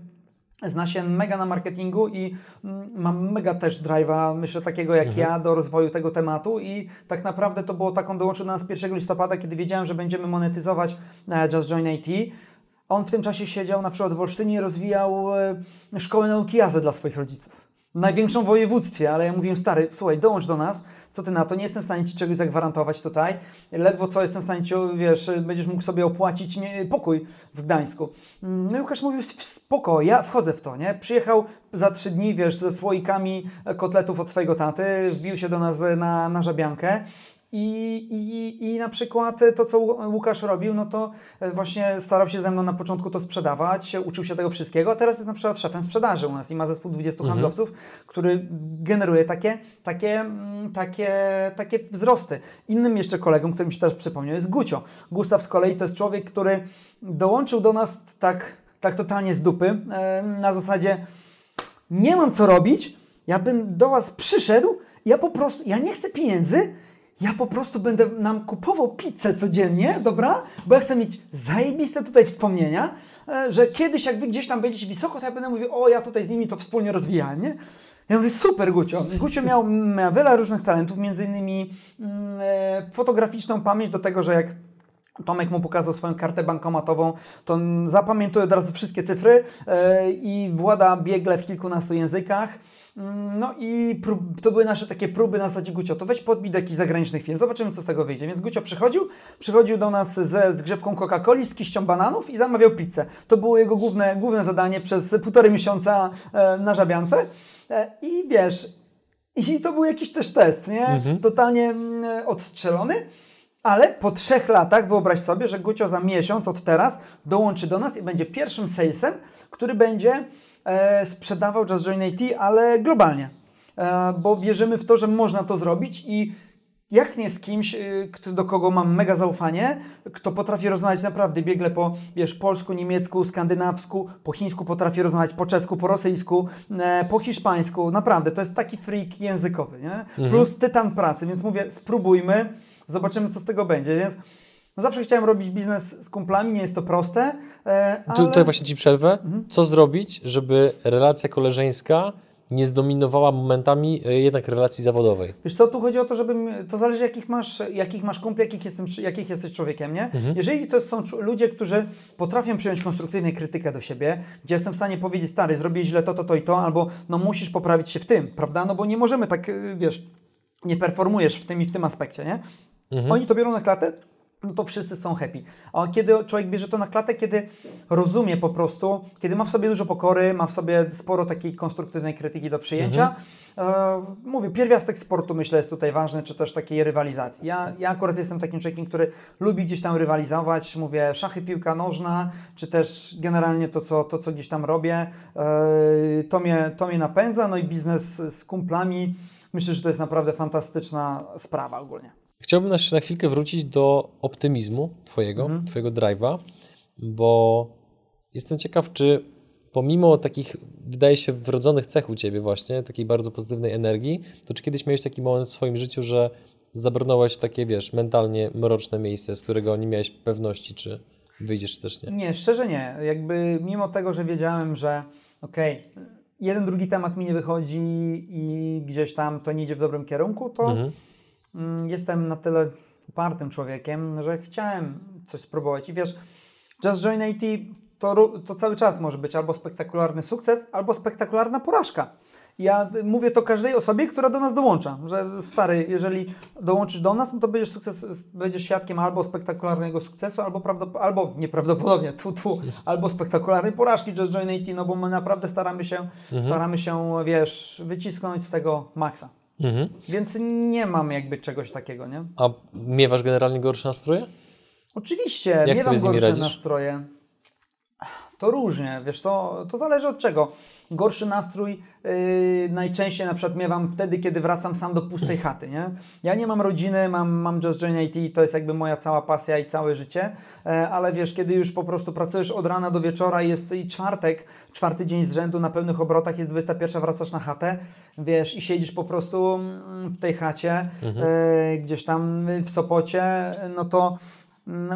zna się mega na marketingu i mm, mam mega też drive'a, myślę takiego jak mhm. ja, do rozwoju tego tematu i tak naprawdę to było taką dołączył do nas 1 listopada, kiedy wiedziałem, że będziemy monetyzować e, Just Join IT. On w tym czasie siedział na przykład w Olsztynie i rozwijał e, szkołę nauki jazdy dla swoich rodziców. Największą w województwie, ale ja mówiłem, stary, słuchaj, dołącz do nas, co ty na to, nie jestem w stanie ci czegoś zagwarantować tutaj, ledwo co jestem w stanie ci, wiesz, będziesz mógł sobie opłacić pokój w Gdańsku. No i Łukasz mówił, spoko, ja wchodzę w to, nie? Przyjechał za trzy dni, wiesz, ze słoikami kotletów od swojego taty, wbił się do nas na, na żabiankę i, i, I na przykład to, co Łukasz robił, no to właśnie starał się ze mną na początku to sprzedawać, uczył się tego wszystkiego, a teraz jest na przykład szefem sprzedaży u nas i ma zespół 20 mhm. handlowców, który generuje takie, takie, mm, takie, takie wzrosty. Innym jeszcze kolegą, który mi się teraz przypomniał, jest Gucio. Gustaw z kolei to jest człowiek, który dołączył do nas tak, tak totalnie z dupy, na zasadzie nie mam co robić, ja bym do Was przyszedł, ja po prostu, ja nie chcę pieniędzy, ja po prostu będę nam kupował pizzę codziennie, dobra? Bo ja chcę mieć zajebiste tutaj wspomnienia, e, że kiedyś jak wy gdzieś tam będziecie wysoko, to ja będę mówił, o ja tutaj z nimi to wspólnie rozwijałem, nie? Ja mówię, super Gucio. Gucio miał, miał wiele różnych talentów, między innymi mm, e, fotograficzną pamięć do tego, że jak Tomek mu pokazał swoją kartę bankomatową, to zapamiętuje od razu wszystkie cyfry e, i włada biegle w kilkunastu językach. No i prób, to były nasze takie próby na zasadzie Gucio, to weź podbij do jakichś zagranicznych firm, zobaczymy co z tego wyjdzie. Więc Gucio przychodził, przychodził do nas ze zgrzewką Coca-Coli, z kiścią bananów i zamawiał pizzę. To było jego główne, główne zadanie przez półtorej miesiąca e, na żabiance. E, I wiesz, i to był jakiś też test, nie? Mhm. Totalnie mm, odstrzelony. Ale po trzech latach wyobraź sobie, że Gucio za miesiąc od teraz dołączy do nas i będzie pierwszym salesem, który będzie e, sprzedawał Just Join IT, ale globalnie. E, bo wierzymy w to, że można to zrobić i jak nie z kimś, e, do kogo mam mega zaufanie, kto potrafi rozmawiać naprawdę biegle po wiesz, polsku, niemiecku, skandynawsku, po chińsku potrafi rozmawiać, po czesku, po rosyjsku, e, po hiszpańsku. Naprawdę, to jest taki freak językowy, nie? Mhm. Plus tytan pracy, więc mówię, spróbujmy, zobaczymy, co z tego będzie. Więc no zawsze chciałem robić biznes z kumplami, nie jest to proste. E, ale... Tu, tutaj właśnie Ci przerwę. Mhm. Co zrobić, żeby relacja koleżeńska nie zdominowała momentami e, jednak relacji zawodowej. Wiesz co, tu chodzi o to, żeby, to zależy jakich masz, jakich masz kumpli, jakich, jestem, jakich jesteś człowiekiem, nie? Jeżeli to są ludzie, którzy potrafią przyjąć konstruktywną krytykę do siebie, gdzie jestem w stanie powiedzieć, stary, zrobiłeś źle to, to, to i to, albo no musisz poprawić się w tym, prawda? No bo nie możemy tak, y, wiesz, nie performujesz w tym i w tym aspekcie, nie? Oni to biorą na klatę, no to wszyscy są happy. A kiedy człowiek bierze to na klatę, kiedy rozumie po prostu, kiedy ma w sobie dużo pokory, ma w sobie sporo takiej konstruktywnej krytyki do przyjęcia. E, mówię, pierwiastek sportu myślę jest tutaj ważny, czy też takiej rywalizacji. Ja, ja akurat jestem takim człowiekiem, który lubi gdzieś tam rywalizować, mówię szachy, piłka nożna, czy też generalnie to, co, to, co gdzieś tam robię, e, to, mnie, to mnie napędza, no i biznes z kumplami, myślę, że to jest naprawdę fantastyczna sprawa ogólnie. Chciałbym jeszcze na chwilkę wrócić do optymizmu Twojego, Mhm. Twojego drive'a, bo jestem ciekaw, czy pomimo takich, wydaje się, wrodzonych cech u Ciebie właśnie, takiej bardzo pozytywnej energii, to czy kiedyś miałeś taki moment w swoim życiu, że zabrnąłeś w takie, wiesz, mentalnie mroczne miejsce, z którego nie miałeś pewności, czy wyjdziesz, czy też nie? Nie, szczerze nie. Jakby mimo tego, że wiedziałem, że okej, jeden, drugi temat mi nie wychodzi i gdzieś tam to nie idzie w dobrym kierunku, to Mhm. Mm, jestem na tyle upartym człowiekiem, że chciałem coś spróbować. I wiesz, Just Join IT to, to cały czas może być albo spektakularny sukces, albo spektakularna porażka. Ja mówię to każdej osobie, która do nas dołącza, że stary, jeżeli dołączysz do nas, no to będziesz, sukces, będziesz świadkiem albo spektakularnego sukcesu, albo, albo nieprawdopodobnie, tu, tu, albo spektakularnej porażki Just Join IT, no bo my naprawdę staramy się, staramy się, wiesz, wycisnąć z tego maksa. Mhm. Więc nie mam jakby czegoś takiego, nie? A miewasz generalnie gorsze nastroje? Oczywiście, Jak nie sobie z nimi gorsze radzisz? nastroje. To różnie, wiesz co, to zależy od czego. Gorszy nastrój yy, najczęściej na przykład miewam wtedy, kiedy wracam sam do pustej chaty, nie? Ja nie mam rodziny, mam, mam Just Join IT, to jest jakby moja cała pasja i całe życie, e, ale wiesz, kiedy już po prostu pracujesz od rana do wieczora i jest i czwartek, czwarty dzień z rzędu na pełnych obrotach, jest 21, wracasz na chatę, wiesz, i siedzisz po prostu mm, w tej chacie, e, gdzieś tam w Sopocie, no to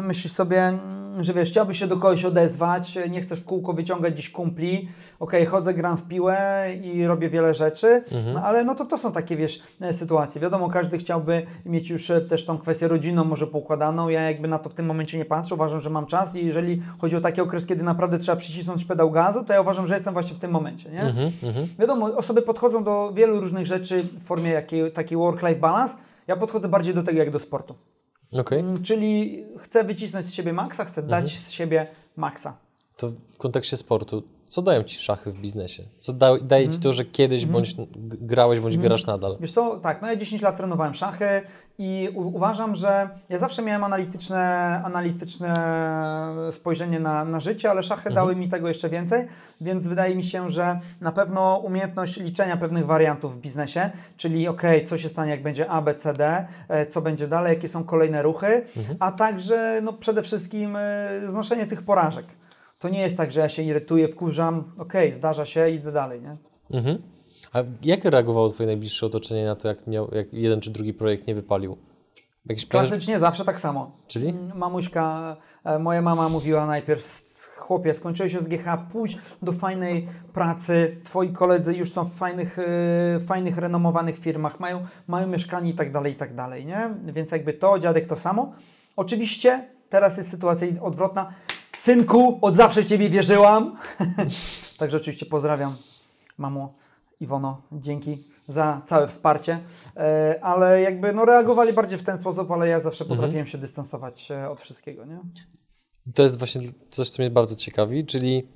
Myślisz sobie, mm, że wiesz, chciałbyś się do kogoś odezwać, nie chcesz w kółko wyciągać gdzieś kumpli, okej, chodzę, gram w piłę i robię wiele rzeczy, no ale no to to są takie, wiesz, e, sytuacje. Wiadomo, każdy chciałby mieć już e, też tą kwestię rodzinną może poukładaną, ja jakby na to w tym momencie nie patrzę, uważam, że mam czas i jeżeli chodzi o taki okres, kiedy naprawdę trzeba przycisnąć pedał gazu, to ja uważam, że jestem właśnie w tym momencie, nie? Mhm, mhm. Wiadomo, osoby podchodzą do wielu różnych rzeczy w formie jakiej, takiej work-life balance, ja podchodzę bardziej do tego jak do sportu. Okej. Mm, Czyli chcę wycisnąć z siebie maksa, chcę dać z siebie maksa. To w kontekście sportu, co dają Ci szachy w biznesie? Co da, daje Ci to, że kiedyś bądź g- grałeś, bądź grasz nadal? Wiesz co, tak, no ja 10 lat trenowałem szachy i u- uważam, że ja zawsze miałem analityczne, analityczne spojrzenie na, na życie, ale szachy dały mi tego jeszcze więcej, więc wydaje mi się, że na pewno umiejętność liczenia pewnych wariantów w biznesie, czyli ok, co się stanie jak będzie A, B, C, D, e, co będzie dalej, jakie są kolejne ruchy, a także no, przede wszystkim e, znoszenie tych porażek. To nie jest tak, że ja się irytuję, wkurzam, ok, zdarza się, idę dalej, nie? Mhm. A jak reagowało Twoje najbliższe otoczenie na to, jak, miał, jak jeden czy drugi projekt nie wypalił? Jakiś plan, Klasycznie zawsze tak samo. Czyli? Mm, Mamuśka, e, moja mama mówiła najpierw, chłopie, skończyłeś się z GH, pójdź do fajnej pracy, twoi koledzy już są w fajnych, e, fajnych renomowanych firmach, mają, mają mieszkanie i tak dalej, i tak dalej, nie? Więc jakby to, dziadek to samo. Oczywiście teraz jest sytuacja odwrotna. Synku, od zawsze w Ciebie wierzyłam. Także oczywiście pozdrawiam, mamo Iwono, dzięki za całe wsparcie, E, ale jakby no reagowali bardziej w ten sposób, ale ja zawsze potrafiłem się dystansować e, od wszystkiego, nie? To jest właśnie coś, co mnie bardzo ciekawi, czyli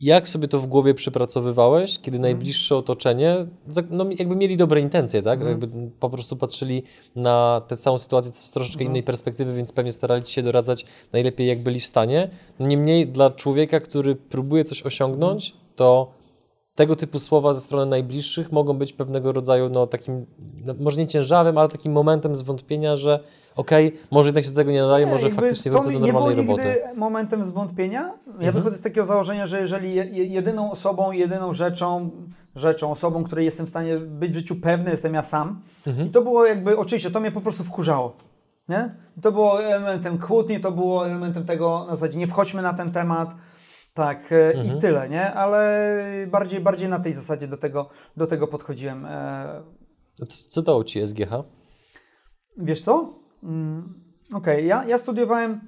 jak sobie to w głowie przypracowywałeś, kiedy najbliższe otoczenie, no jakby mieli dobre intencje, tak? Jakby po prostu patrzyli na tę całą sytuację z troszeczkę innej perspektywy, więc pewnie starali się doradzać najlepiej, jak byli w stanie. Niemniej dla człowieka, który próbuje coś osiągnąć, to tego typu słowa ze strony najbliższych mogą być pewnego rodzaju, no takim, no, może nie ciężarem, ale takim momentem zwątpienia, że okej, może jednak się do tego nie nadaje, może jakby faktycznie wrócę do normalnej nie było roboty. momentem zwątpienia. Ja Mhm. wychodzę z takiego założenia, że jeżeli je- je- jedyną osobą, jedyną rzeczą, rzeczą, osobą, której jestem w stanie być w życiu pewny, jestem ja sam. Mhm. I to było jakby, oczywiście, to mnie po prostu wkurzało. Nie? To było elementem kłótni, to było elementem tego na zasadzie nie wchodźmy na ten temat. Tak, e, i tyle, nie? Ale bardziej, bardziej na tej zasadzie do tego, do tego podchodziłem. E, Co, co dało Ci SGH? Wiesz co? Mm, Okej, ja, ja studiowałem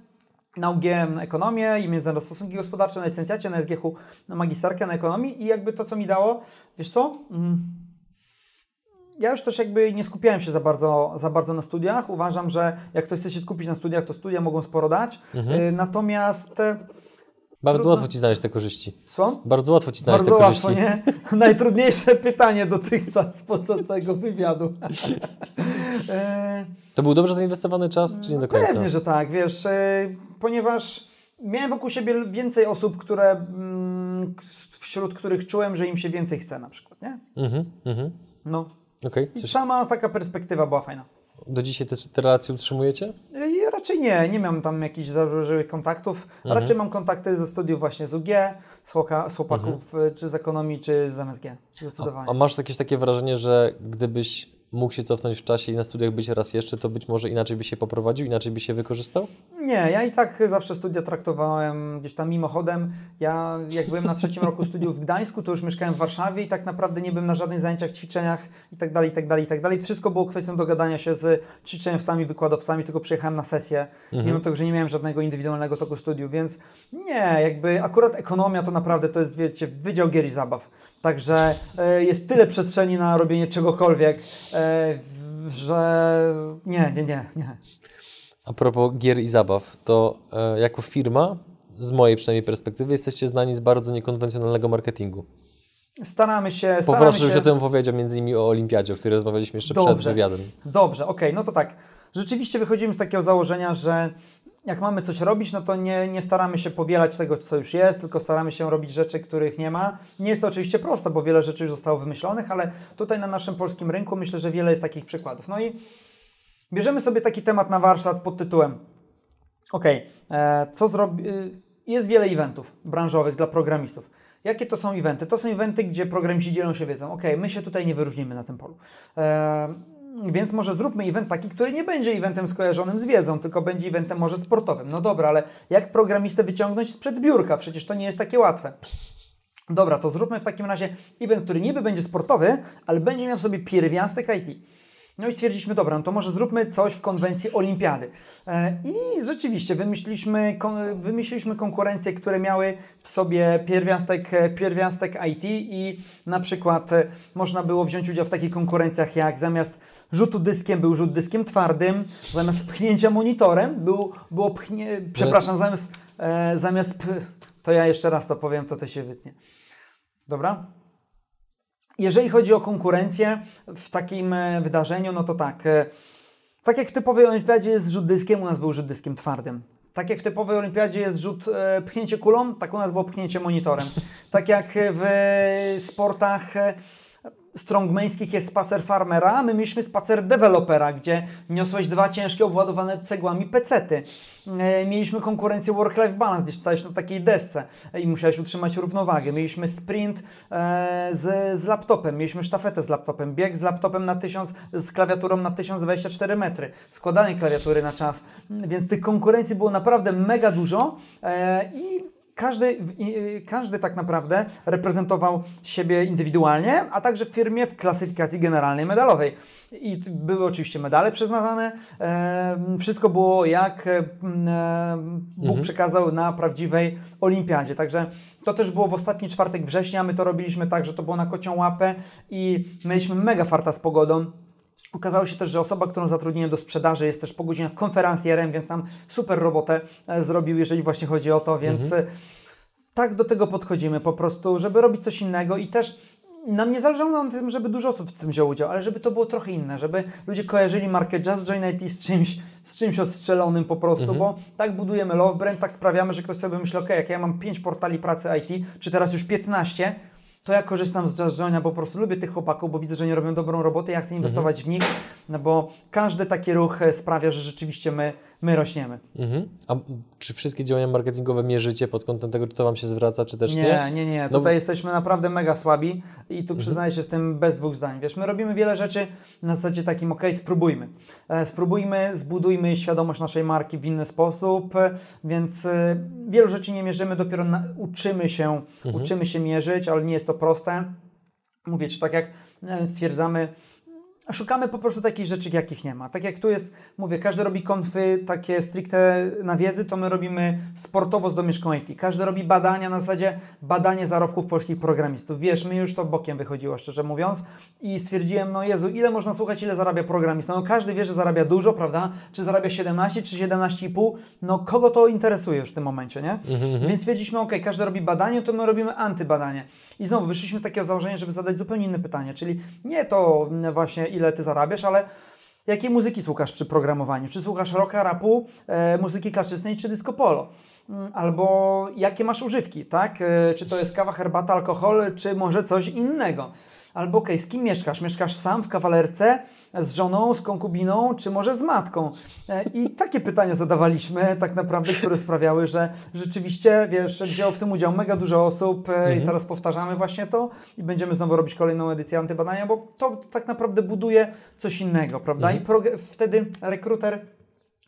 na UGM ekonomię i międzynarodowe stosunki gospodarcze na licencjacie, na SGH na magisterkę na ekonomii i jakby to, co mi dało, wiesz co? Mm, Ja już też jakby nie skupiałem się za bardzo, za bardzo na studiach. Uważam, że jak ktoś chce się skupić na studiach, to studia mogą sporo dać. Y, Natomiast Bardzo Trudno. łatwo Ci znaleźć te korzyści. Bardzo łatwo Ci znaleźć Bardzo te łatwo, korzyści. nie? Najtrudniejsze pytanie dotychczas podczas tego wywiadu. E, To był dobrze zainwestowany czas, czy nie do końca? Pewnie, że tak, wiesz, e, ponieważ miałem wokół siebie więcej osób, które, mm, wśród których czułem, że im się więcej chce na przykład, nie? Mhm, mhm. No. I coś sama taka perspektywa była fajna. Do dzisiaj te, te relacje utrzymujecie? I raczej nie, nie mam tam jakichś zażyłych kontaktów. Mhm. Raczej mam kontakty ze studiów właśnie z UG, z, chłoka, z chłopaków Mhm. e, czy z ekonomii, czy z MSG. Zdecydowanie. A masz jakieś takie wrażenie, że gdybyś mógł się cofnąć w czasie i na studiach być raz jeszcze, to być może inaczej by się poprowadził, inaczej by się wykorzystał? Nie, ja i tak zawsze studia traktowałem gdzieś tam mimochodem. Ja jak byłem na trzecim roku studiów w Gdańsku, to już mieszkałem w Warszawie i tak naprawdę nie byłem na żadnych zajęciach, ćwiczeniach i tak dalej, i tak dalej, i tak dalej. Wszystko było kwestią dogadania się z ćwiczeniowcami, wykładowcami, tylko przyjechałem na sesję, mimo tego, że nie miałem żadnego indywidualnego toku studiów, więc nie, jakby akurat ekonomia to naprawdę to jest, wiecie, wydział gier i zabaw. Także e, jest tyle przestrzeni na robienie czegokolwiek, e, że nie, nie, nie, nie. A propos gier i zabaw, to e, jako firma, z mojej przynajmniej perspektywy, jesteście znani z bardzo niekonwencjonalnego marketingu. Staramy się, staramy Poproszę, się... żebyś o tym powiedział między innymi o Olimpiadzie, o której rozmawialiśmy jeszcze przed Dobrze. wywiadem. Dobrze, okej, no to tak. Rzeczywiście wychodzimy z takiego założenia, że jak mamy coś robić, no to nie, nie staramy się powielać tego, co już jest, tylko staramy się robić rzeczy, których nie ma. Nie jest to oczywiście proste, bo wiele rzeczy już zostało wymyślonych, ale tutaj na naszym polskim rynku myślę, że wiele jest takich przykładów. No i bierzemy sobie taki temat na warsztat pod tytułem Okej, e, co zrobi... y, Jest wiele eventów branżowych dla programistów. Jakie to są eventy? To są eventy, gdzie programiści dzielą się wiedzą. Okej, my się tutaj nie wyróżnimy na tym polu. Więc może zróbmy event taki, który nie będzie eventem skojarzonym z wiedzą, tylko będzie eventem może sportowym. No dobra, ale jak programistę wyciągnąć sprzed biurka? Przecież to nie jest takie łatwe. Dobra, to zróbmy w takim razie event, który niby będzie sportowy, ale będzie miał w sobie pierwiastek IT. No i stwierdziliśmy, dobra, no to może zróbmy coś w konwencji olimpiady. E, I rzeczywiście wymyśliliśmy, wymyśliliśmy konkurencje, które miały w sobie pierwiastek, e, pierwiastek IT i na przykład e, można było wziąć udział w takich konkurencjach jak zamiast rzutu dyskiem był rzut dyskiem twardym, zamiast pchnięcia monitorem był, było pchnie, przepraszam, zamiast, zamiast, to ja jeszcze raz to powiem, to to się wytnie. Dobra? Jeżeli chodzi o konkurencję w takim e, wydarzeniu, no to tak. e, Tak jak w typowej olimpiadzie jest rzut dyskiem, u nas był rzut dyskiem twardym. Tak jak w typowej olimpiadzie jest rzut e, pchnięcie kulą, tak u nas było pchnięcie monitorem. Tak jak w sportach e, strongmańskich jest spacer farmera, my mieliśmy spacer dewelopera, gdzie niosłeś dwa ciężkie obładowane cegłami pecety. E, mieliśmy konkurencję work-life balance, gdzie stałeś na takiej desce e, i musiałeś utrzymać równowagę. Mieliśmy sprint e, z, z laptopem, mieliśmy sztafetę z laptopem, bieg z laptopem na 1000, z klawiaturą na 1024 metry, składanie klawiatury na czas, więc tych konkurencji było naprawdę mega dużo i każdy, y, każdy tak naprawdę reprezentował siebie indywidualnie, a także w firmie w klasyfikacji generalnej medalowej. I były oczywiście medale przyznawane. Wszystko było jak Bóg przekazał na prawdziwej olimpiadzie. Także to też było w ostatni czwartek września. My to robiliśmy tak, że to było na kocią łapę i mieliśmy mega farta z pogodą. Okazało się też, że osoba, którą zatrudniłem do sprzedaży jest też po godzinach konferencjerem, więc nam super robotę e, zrobił, jeżeli właśnie chodzi o to, więc e, tak do tego podchodzimy po prostu, żeby robić coś innego i też nam nie zależało na tym, żeby dużo osób w tym wzięło udział, ale żeby to było trochę inne, żeby ludzie kojarzyli markę Just Join IT z czymś, z czymś ostrzelonym po prostu, bo tak budujemy love brand, tak sprawiamy, że ktoś sobie myśli, ok, jak ja mam 5 portali pracy IT, czy teraz już 15, to ja korzystam z Just Joina, bo po prostu lubię tych chłopaków, bo widzę, że nie robią dobrą robotę, ja chcę inwestować w nich, no bo każdy taki ruch sprawia, że rzeczywiście my, my rośniemy. Mhm. A czy wszystkie działania marketingowe mierzycie pod kątem tego, czy to Wam się zwraca, czy też nie? Nie, nie, nie. No Tutaj jesteśmy naprawdę mega słabi i tu przyznaję się w tym bez dwóch zdań. Wiesz, my robimy wiele rzeczy na zasadzie takim, ok, spróbujmy. E, spróbujmy, zbudujmy świadomość naszej marki w inny sposób, więc e, wielu rzeczy nie mierzymy, dopiero na, uczymy się, uczymy się mierzyć, ale nie jest to proste. Mówię Ci, tak jak e, stwierdzamy, Szukamy po prostu takich rzeczy, jakich nie ma. Tak jak tu jest, mówię, każdy robi konfy takie stricte na wiedzy, to my robimy sportowo z domieszką IT. Każdy robi badania na zasadzie badanie zarobków polskich programistów. Wiesz, mi już to bokiem wychodziło, szczerze mówiąc. I stwierdziłem, no Jezu, ile można słuchać, ile zarabia programista? No każdy wie, że zarabia dużo, prawda? Czy zarabia 17, czy 17,5? No kogo to interesuje już w tym momencie, nie? Więc stwierdziliśmy, ok, każdy robi badanie, to my robimy antybadanie. I znowu wyszliśmy z takiego założenia, żeby zadać zupełnie inne pytanie, czyli nie to właśnie ile ty zarabiasz, ale jakiej muzyki słuchasz przy programowaniu? Czy słuchasz rocka, rapu, e, muzyki klasycznej czy disco polo? Mm, Albo jakie masz używki, tak? E, czy to jest kawa, herbata, alkohol, czy może coś innego? Albo okej, z kim mieszkasz? Mieszkasz sam w kawalerce, z żoną, z konkubiną, czy może z matką? E, I takie pytania zadawaliśmy tak naprawdę, które sprawiały, że rzeczywiście, wiesz, wzięło w tym udział mega dużo osób e, i teraz powtarzamy właśnie to i będziemy znowu robić kolejną edycję antybadania, bo to tak naprawdę buduje coś innego, prawda? I prog- wtedy rekruter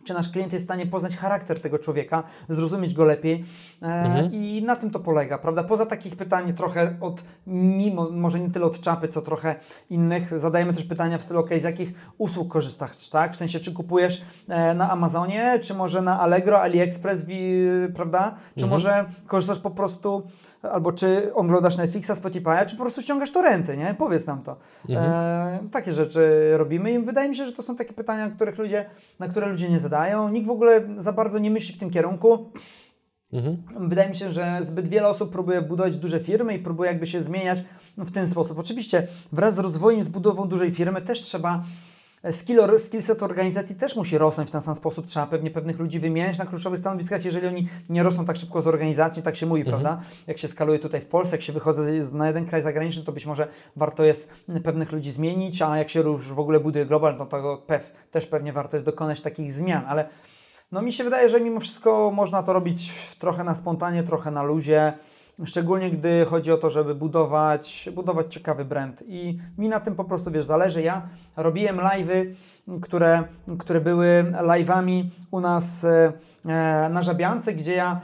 czy nasz klient jest w stanie poznać charakter tego człowieka, zrozumieć go lepiej e, i na tym to polega, prawda? Poza takich pytań trochę od, mimo, może nie tyle od czapy, co trochę innych, zadajemy też pytania w stylu, ok, z jakich usług korzystasz, tak? W sensie, czy kupujesz e, na Amazonie, czy może na Allegro, AliExpress, wi, prawda? Czy może korzystasz po prostu, albo czy oglądasz Netflixa, Spotify'a, czy po prostu ściągasz torenty, nie? Powiedz nam to. E, takie rzeczy robimy i wydaje mi się, że to są takie pytania, których ludzie, na które ludzie nie zadają. Nikt w ogóle za bardzo nie myśli w tym kierunku. Wydaje mi się, że zbyt wiele osób próbuje budować duże firmy i próbuje jakby się zmieniać w ten sposób. Oczywiście wraz z rozwojem, z budową dużej firmy też trzeba skill, skillset organizacji też musi rosnąć w ten sam sposób. Trzeba pewnie pewnych ludzi wymieniać na kluczowych stanowiskach, jeżeli oni nie rosną tak szybko z organizacją, tak się mówi, prawda? Jak się skaluje tutaj w Polsce, jak się wychodzę na jeden kraj zagraniczny, to być może warto jest pewnych ludzi zmienić, a jak się już w ogóle buduje global, no to pew, też pewnie warto jest dokonać takich zmian, ale no mi się wydaje, że mimo wszystko można to robić trochę na spontanie, trochę na luzie. Szczególnie gdy chodzi o to, żeby budować, budować ciekawy brand. I mi na tym po prostu wiesz, zależy. Ja robiłem live'y, które, które były live'ami u nas e, na Żabiance, gdzie ja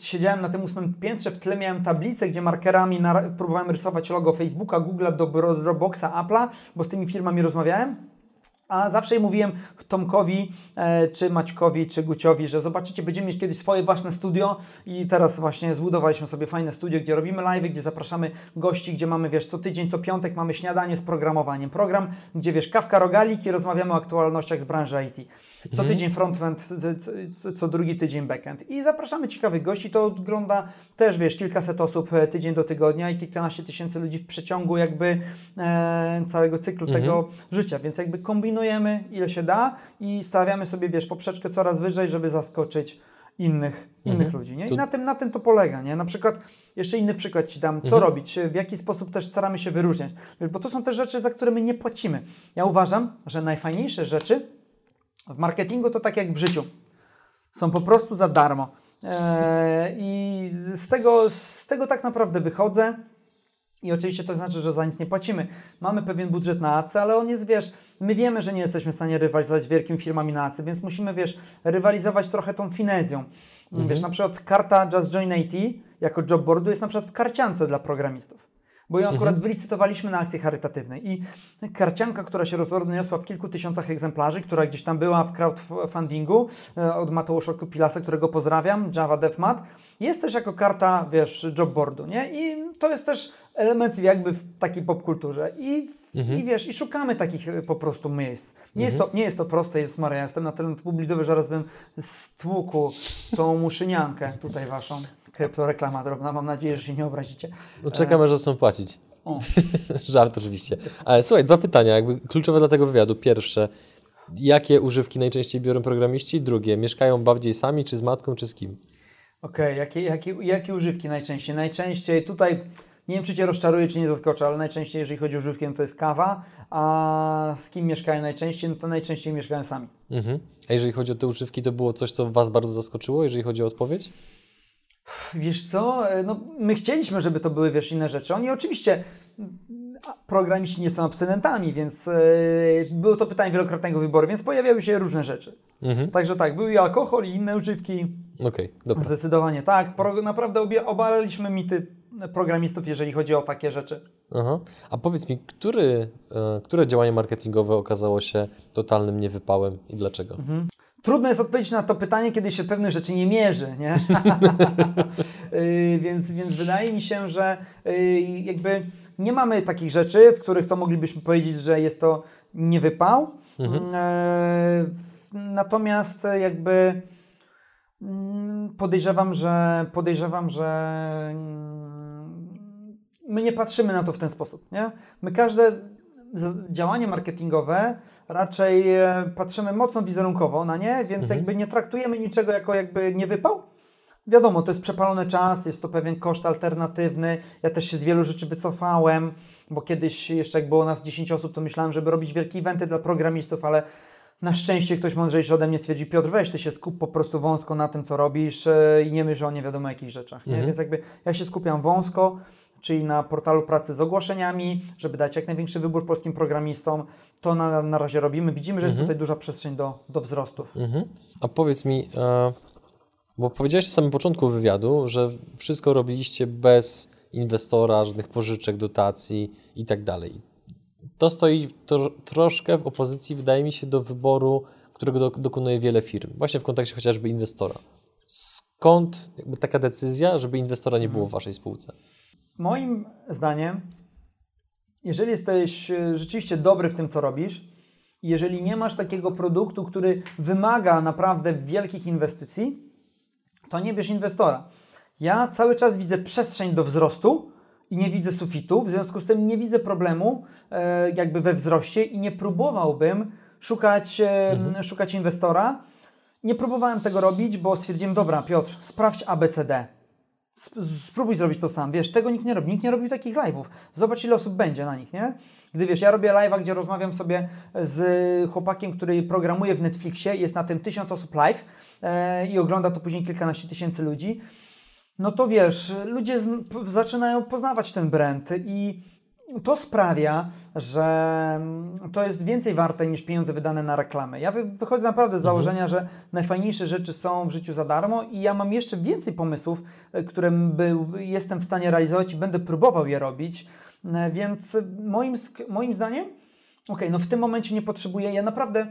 siedziałem na tym ósmym piętrze, w tle miałem tablicę, gdzie markerami próbowałem rysować logo Facebooka, Google'a, Dropboxa, Apple'a, bo z tymi firmami rozmawiałem. A zawsze mówiłem Tomkowi, e, czy Maćkowi, czy Guciowi, że zobaczycie, będziemy mieć kiedyś swoje własne studio i teraz właśnie zbudowaliśmy sobie fajne studio, gdzie robimy live, gdzie zapraszamy gości, gdzie mamy, wiesz, co tydzień, co piątek mamy śniadanie z programowaniem. Program, gdzie, wiesz, kawka rogalik i rozmawiamy o aktualnościach z branży IT. Co tydzień frontend, co drugi tydzień backend. I zapraszamy ciekawych gości, to wygląda też, wiesz, kilkaset osób e, tydzień do tygodnia i kilkanaście tysięcy ludzi w przeciągu jakby e, całego cyklu tego życia, więc jakby kombinujemy ile się da i stawiamy sobie, wiesz, poprzeczkę coraz wyżej, żeby zaskoczyć innych, innych ludzi, nie? I To- na tym, na tym to polega, nie? Na przykład, jeszcze inny przykład Ci dam, co robić, w jaki sposób też staramy się wyróżniać, bo to są te rzeczy, za które my nie płacimy. Ja uważam, że najfajniejsze rzeczy w marketingu to tak jak w życiu. Są po prostu za darmo. Eee, I z tego, z tego tak naprawdę wychodzę. I oczywiście to znaczy, że za nic nie płacimy. Mamy pewien budżet na ACE, ale on jest, wiesz, my wiemy, że nie jesteśmy w stanie rywalizować z wielkimi firmami na ACE, więc musimy, wiesz, rywalizować trochę tą finezją. Wiesz, na przykład karta Just Join IT jako jobboardu jest na przykład w karciance dla programistów. Bo ją akurat wylicytowaliśmy na akcji charytatywnej i karcianka, która się rozniosła w kilku tysiącach egzemplarzy, która gdzieś tam była w crowdfundingu e, od Mateusza Kupilasa, którego pozdrawiam, Java DevMat, jest też jako karta, wiesz, jobboardu, nie? I to jest też element jakby w takiej popkulturze i, i wiesz, i szukamy takich e, po prostu miejsc. Nie, jest, to, nie jest to proste, jest Maria, jestem na tyle bublidowy, że raz bym stłukł tą muszyniankę tutaj waszą. Kryptoreklama drobna, mam nadzieję, że się nie obrazicie. No, czekamy, że chcą płacić. Żart oczywiście. Ale słuchaj, dwa pytania, jakby kluczowe dla tego wywiadu. Pierwsze, jakie używki najczęściej biorą programiści? Drugie, mieszkają bardziej sami, czy z matką, czy z kim? Okej, jakie, jakie, jakie używki najczęściej? Najczęściej tutaj Nie wiem, czy Cię rozczaruje, czy nie zaskoczę, ale najczęściej, jeżeli chodzi o używkę, to jest kawa, a z kim mieszkają najczęściej, no to najczęściej mieszkają sami. Mhm. A jeżeli chodzi o te używki, to było coś, co Was bardzo zaskoczyło, jeżeli chodzi o odpowiedź? Wiesz co, e, no, my chcieliśmy, żeby to były, wiesz, inne rzeczy. Oni oczywiście, programiści nie są abstynentami, więc e, było to pytanie wielokrotnego wyboru, więc pojawiały się różne rzeczy. Mhm. Także tak, był i alkohol, i inne używki. Okej, dobra. Zdecydowanie tak. Pro, naprawdę obie, obalaliśmy mity programistów, jeżeli chodzi o takie rzeczy. Aha. A powiedz mi, który, e, które działanie marketingowe okazało się totalnym niewypałem i dlaczego? Trudno jest odpowiedzieć na to pytanie, kiedy się pewnych rzeczy nie mierzy, nie? Y, więc, więc wydaje mi się, że y, jakby nie mamy takich rzeczy, w których to moglibyśmy powiedzieć, że jest to niewypał. Mhm. W- Natomiast jakby mm, podejrzewam, że podejrzewam, że mm, my nie patrzymy na to w ten sposób, nie? My każde działanie marketingowe raczej e, patrzymy mocno wizerunkowo na nie, więc Mhm. jakby nie traktujemy niczego jako jakby niewypał. Wiadomo, to jest przepalony czas, jest to pewien koszt alternatywny. Ja też się z wielu rzeczy wycofałem, bo kiedyś jeszcze jak było nas 10 osób, to myślałem, żeby robić wielkie eventy dla programistów, ale na szczęście ktoś mądrzejszy ode mnie stwierdzi, Piotr, weź ty się skup po prostu wąsko na tym, co robisz e, i nie myśl o nie wiadomo jakich rzeczach. Nie? Mhm. Więc jakby ja się skupiam wąsko, czyli na portalu pracy z ogłoszeniami, żeby dać jak największy wybór polskim programistom. To na, na razie robimy. Widzimy, że jest tutaj duża przestrzeń do, do wzrostów. Mhm. A powiedz mi, e, bo powiedziałeś na samym początku wywiadu, że wszystko robiliście bez inwestora, żadnych pożyczek, dotacji i tak dalej. To stoi to, troszkę w opozycji, wydaje mi się, do wyboru, którego do, dokonuje wiele firm, właśnie w kontekście chociażby inwestora. Skąd taka decyzja, żeby inwestora nie było w waszej spółce? Moim zdaniem, jeżeli jesteś e, rzeczywiście dobry w tym, co robisz, jeżeli nie masz takiego produktu, który wymaga naprawdę wielkich inwestycji, to nie bierz inwestora. Ja cały czas widzę przestrzeń do wzrostu i nie widzę sufitu, w związku z tym nie widzę problemu e, jakby we wzroście i nie próbowałbym szukać, e, szukać inwestora. Nie próbowałem tego robić, bo stwierdziłem, dobra Piotr, sprawdź ABCD. Sp- Spróbuj zrobić to sam. Wiesz, tego nikt nie robi. Nikt nie robił takich live'ów. Zobacz, ile osób będzie na nich, nie? Gdy wiesz, ja robię live'a, gdzie rozmawiam sobie z chłopakiem, który programuje w Netflixie, jest na tym tysiąc osób live e, i ogląda to później kilkanaście tysięcy ludzi. No to wiesz, ludzie zaczynają poznawać ten brand i to sprawia, że mm, to jest więcej warte niż pieniądze wydane na reklamę. Ja wy, wychodzę naprawdę z założenia, że najfajniejsze rzeczy są w życiu za darmo i ja mam jeszcze więcej pomysłów, e, które jestem w stanie realizować i będę próbował je robić. E, Więc moim, moim zdaniem, okej, no w tym momencie nie potrzebuję, ja naprawdę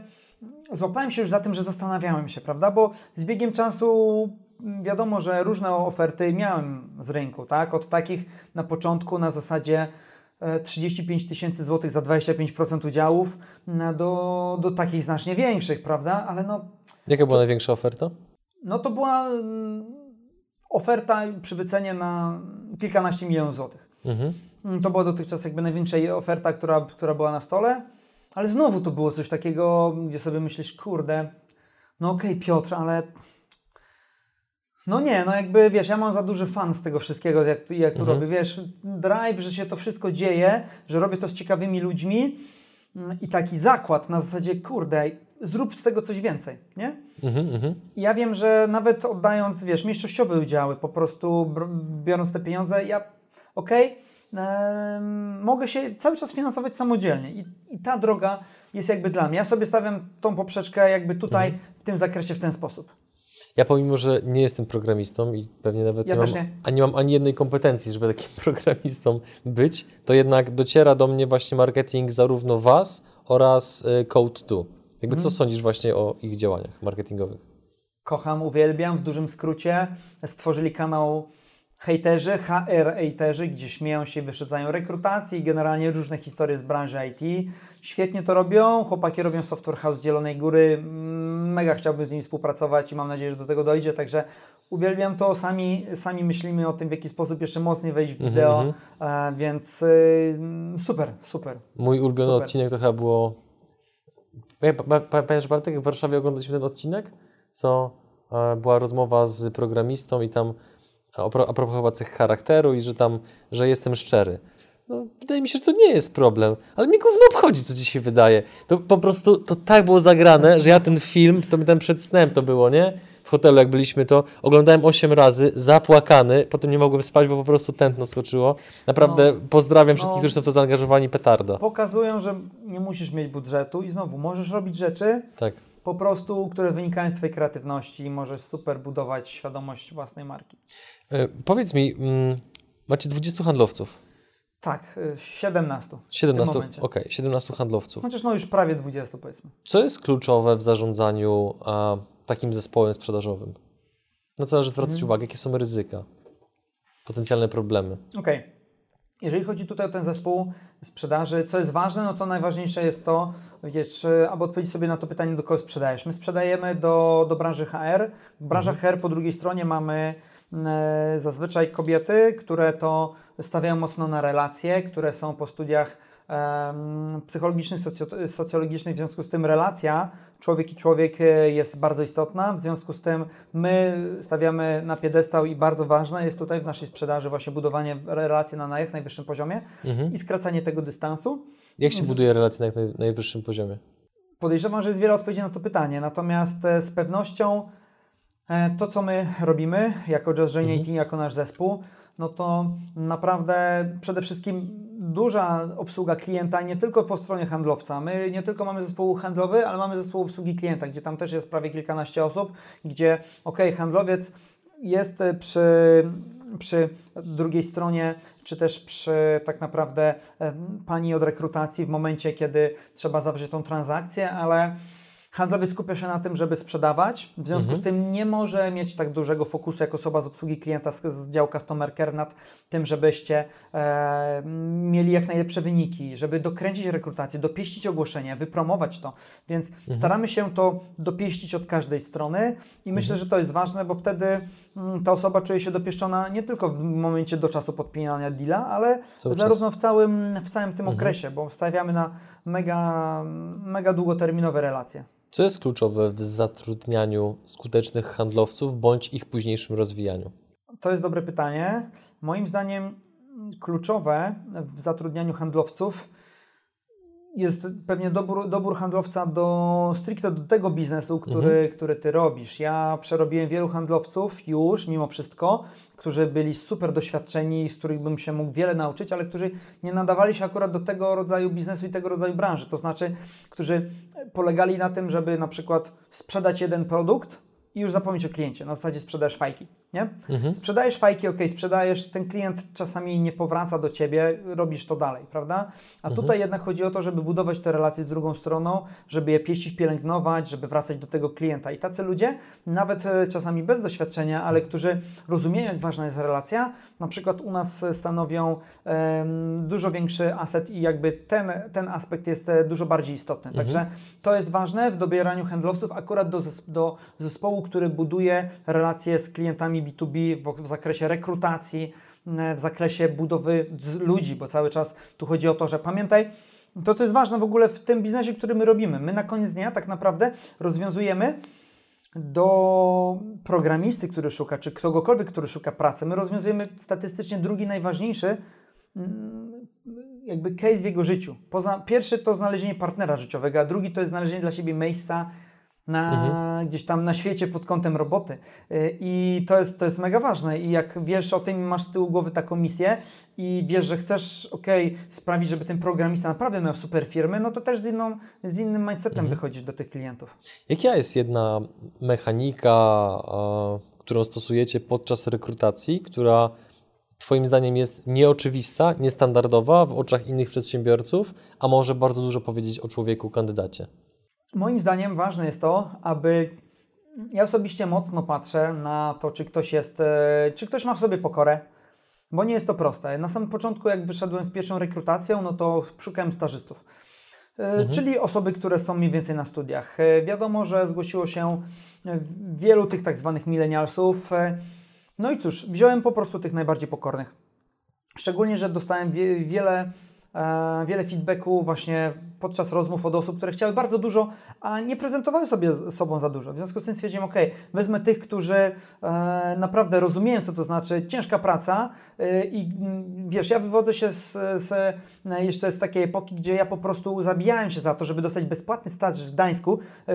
złapałem się już za tym, że zastanawiałem się, prawda? Bo z biegiem czasu mm, wiadomo, że różne oferty miałem z rynku, tak? Od takich na początku na zasadzie 35 tysięcy złotych za 25% udziałów mm, do, do takich znacznie większych, prawda? Ale no, Jaka była największa oferta? no to była mm, oferta przy wycenie na kilkanaście milionów złotych. Mhm. Mm, To była dotychczas jakby największa oferta, która, która była na stole, ale znowu to było coś takiego, gdzie sobie myślisz, kurde, no okej Piotr, ale no nie, no jakby wiesz, ja mam za duży fan z tego wszystkiego, jak, jak tu robię, wiesz, drive, że się to wszystko dzieje, że robię to z ciekawymi ludźmi mm, i taki zakład na zasadzie, kurde, zrób z tego coś więcej, nie? Mhm, mhm. Ja wiem, że nawet oddając, wiesz, mniejszościowe udziały, po prostu biorąc te pieniądze, ja, okej, em, mogę się cały czas finansować samodzielnie I, i ta droga jest jakby dla mnie. Ja sobie stawiam tą poprzeczkę jakby tutaj w tym zakresie w ten sposób. Ja pomimo, że nie jestem programistą i pewnie nawet Ja nie, mam, nie. A nie mam ani jednej kompetencji, żeby takim programistą być, to jednak dociera do mnie właśnie marketing zarówno Was oraz y, Code2. Jakby Mhm. co sądzisz właśnie o ich działaniach marketingowych? Kocham, uwielbiam, w dużym skrócie. Stworzyli kanał hejterzy, HR hejterzy, gdzie śmieją się i wyszedzają rekrutacje i generalnie różne historie z branży IT. Świetnie to robią, chłopaki robią Software House z Zielonej Góry, Mm, mega chciałbym z nimi współpracować i mam nadzieję, że do tego dojdzie, także uwielbiam to, sami, sami myślimy o tym, w jaki sposób jeszcze mocniej wejść w wideo, e, więc y, super, super. Mój ulubiony Super. odcinek to chyba było... Pa- pa- pa- Pamiętasz Bartek, w Warszawie oglądaliśmy ten odcinek? Co e, była rozmowa z programistą i tam a propos chyba cech charakteru i że tam, że jestem szczery. No, wydaje mi się, że to nie jest problem, ale mi gówno obchodzi, co ci się wydaje. To po prostu to tak było zagrane, że ja ten film, to ten przed snem to było, nie? W hotelu jak byliśmy, to oglądałem 8 razy, zapłakany, potem nie mogłem spać, bo po prostu tętno skoczyło. Naprawdę No. pozdrawiam wszystkich, No. którzy są w to zaangażowani, petarda. Pokazują, że nie musisz mieć budżetu i znowu możesz robić rzeczy Tak. po prostu, które wynikają z Twojej kreatywności i możesz super budować świadomość własnej marki. E, powiedz mi, mm, macie 20 handlowców, Tak, y, 17. 17, momencie. okej, 17 handlowców. Chociaż no już prawie 20 powiedzmy. Co jest kluczowe w zarządzaniu a, takim zespołem sprzedażowym? Na co należy zwracać Mhm. uwagę? Jakie są ryzyka? Potencjalne problemy? Okej. Jeżeli chodzi tutaj o ten zespół sprzedaży, co jest ważne, no to najważniejsze jest to, wiesz, e, aby odpowiedzieć sobie na to pytanie, do kogo sprzedajesz. My sprzedajemy do, do branży HR. W branży HR po drugiej stronie mamy e, zazwyczaj kobiety, które to stawiają mocno na relacje, które są po studiach psychologicznych, socjo- socjologicznych, w związku z tym relacja człowiek i człowiek e, jest bardzo istotna, w związku z tym my stawiamy na piedestał i bardzo ważne jest tutaj w naszej sprzedaży właśnie budowanie relacji na jak najwyższym poziomie Mhm. i skracanie tego dystansu. Jak się buduje relacje na jak naj, najwyższym poziomie? Podejrzewam, że jest wiele odpowiedzi na to pytanie, natomiast e, z pewnością e, to, co my robimy jako Just Join Mhm. Jako nasz zespół, no to naprawdę przede wszystkim duża obsługa klienta, nie tylko po stronie handlowca. My nie tylko mamy zespół handlowy, ale mamy zespół obsługi klienta, gdzie tam też jest prawie kilkanaście osób, gdzie ok, handlowiec jest przy, przy drugiej stronie, czy też przy tak naprawdę pani od rekrutacji w momencie, kiedy trzeba zawrzeć tą transakcję, ale handlowiec skupia się na tym, żeby sprzedawać. W związku Mhm. z tym nie może mieć tak dużego fokusu jak osoba z obsługi klienta z, z działu Customer Care nad tym, żebyście e, mieli jak najlepsze wyniki, żeby dokręcić rekrutację, dopieścić ogłoszenie, wypromować to. Więc staramy się to dopieścić od każdej strony i myślę, że to jest ważne, bo wtedy ta osoba czuje się dopieszczona nie tylko w momencie do czasu podpinania deala, ale Cały czas. zarówno w całym, w całym tym okresie, bo stawiamy na mega, mega długoterminowe relacje. Co jest kluczowe w zatrudnianiu skutecznych handlowców bądź ich późniejszym rozwijaniu? To jest dobre pytanie. Moim zdaniem mm, kluczowe w zatrudnianiu handlowców jest pewnie dobór, dobór handlowca do stricte do tego biznesu, który, który ty robisz. Ja przerobiłem wielu handlowców już, mimo wszystko, którzy byli super doświadczeni, z których bym się mógł wiele nauczyć, ale którzy nie nadawali się akurat do tego rodzaju biznesu i tego rodzaju branży. To znaczy, którzy polegali na tym, żeby na przykład sprzedać jeden produkt i już zapomnieć o kliencie. Na zasadzie sprzedajesz fajki, nie? Mhm. Sprzedajesz fajki, ok, sprzedajesz, ten klient czasami nie powraca do ciebie, robisz to dalej, prawda? A tutaj jednak chodzi o to, żeby budować te relacje z drugą stroną, żeby je pieścić, pielęgnować, żeby wracać do tego klienta. I tacy ludzie, nawet e, czasami bez doświadczenia, ale którzy rozumieją, jak ważna jest relacja, na przykład u nas stanowią em, dużo większy aset i jakby ten, ten aspekt jest e, dużo bardziej istotny. Także to jest ważne w dobieraniu handlowców akurat do, do zespołu, który buduje relacje z klientami B2B w, w zakresie rekrutacji, m, w zakresie budowy ludzi, bo cały czas tu chodzi o to, że pamiętaj, to co jest ważne w ogóle w tym biznesie, który my robimy, my na koniec dnia tak naprawdę rozwiązujemy do programisty, który szuka, czy kogokolwiek, który szuka pracy, my rozwiązujemy statystycznie drugi najważniejszy mm, jakby case w jego życiu. Poza, pierwszy to znalezienie partnera życiowego, a drugi to jest znalezienie dla siebie miejsca na, gdzieś tam na świecie pod kątem roboty. Y, I to jest, to jest mega ważne. I jak wiesz o tym, masz z tyłu głowy taką misję i wiesz, że chcesz okej, sprawić, żeby ten programista naprawdę miał super firmy, no to też z, inną, z innym mindsetem wychodzisz do tych klientów. Jaka jest jedna mechanika, którą stosujecie podczas rekrutacji, która Twoim zdaniem jest nieoczywista, niestandardowa w oczach innych przedsiębiorców, a może bardzo dużo powiedzieć o człowieku, kandydacie? Moim zdaniem ważne jest to, aby ja osobiście mocno patrzę na to, czy ktoś jest, e, czy ktoś ma w sobie pokorę, bo nie jest to proste. Na samym początku, jak wyszedłem z pierwszą rekrutacją, no to szukałem stażystów. E, Czyli osoby, które są mniej więcej na studiach. E, Wiadomo, że zgłosiło się wielu tych tak zwanych milenialsów. No i cóż, wziąłem po prostu tych najbardziej pokornych. Szczególnie, że dostałem wie, wiele, wiele feedbacku właśnie podczas rozmów od osób, które chciały bardzo dużo, a nie prezentowały sobie sobą za dużo. W związku z tym stwierdziłem, ok, wezmę tych, którzy e, naprawdę rozumieją, co to znaczy ciężka praca e, i mm, wiesz, ja wywodzę się z, z, e, jeszcze z takiej epoki, gdzie ja po prostu zabijałem się za to, żeby dostać bezpłatny staż w Gdańsku, e,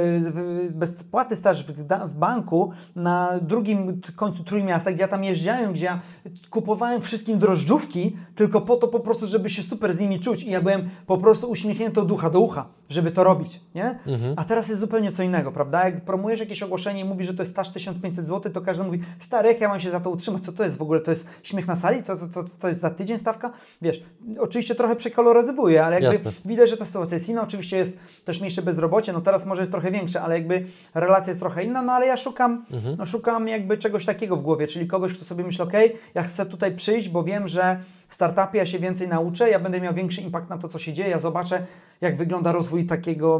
bezpłatny staż w, w banku na drugim końcu Trójmiasta, gdzie ja tam jeździłem, gdzie ja kupowałem wszystkim drożdżówki, tylko po to po prostu, żeby się super z nimi czuć i ja byłem po prostu uśmiechnięty od ucha do ucha, żeby to robić, nie? A teraz jest zupełnie co innego, prawda? Jak promujesz jakieś ogłoszenie i mówisz, że to jest staż 1500 zł, to każdy mówi, stary, jak ja mam się za to utrzymać? Co to jest w ogóle? To jest śmiech na sali? To, to, to, to jest za tydzień stawka? Wiesz, oczywiście trochę przekoloryzowuję, ale jakby Jasne. widać, że ta sytuacja jest inna. Oczywiście jest też mniejsze bezrobocie, no teraz może jest trochę większe, ale jakby relacja jest trochę inna, no ale ja szukam, no, szukam jakby czegoś takiego w głowie, czyli kogoś, kto sobie myśli, ok, ja chcę tutaj przyjść, bo wiem, że w startupie ja się więcej nauczę, ja będę miał większy impact na to, co się dzieje, ja zobaczę, jak wygląda rozwój takiego,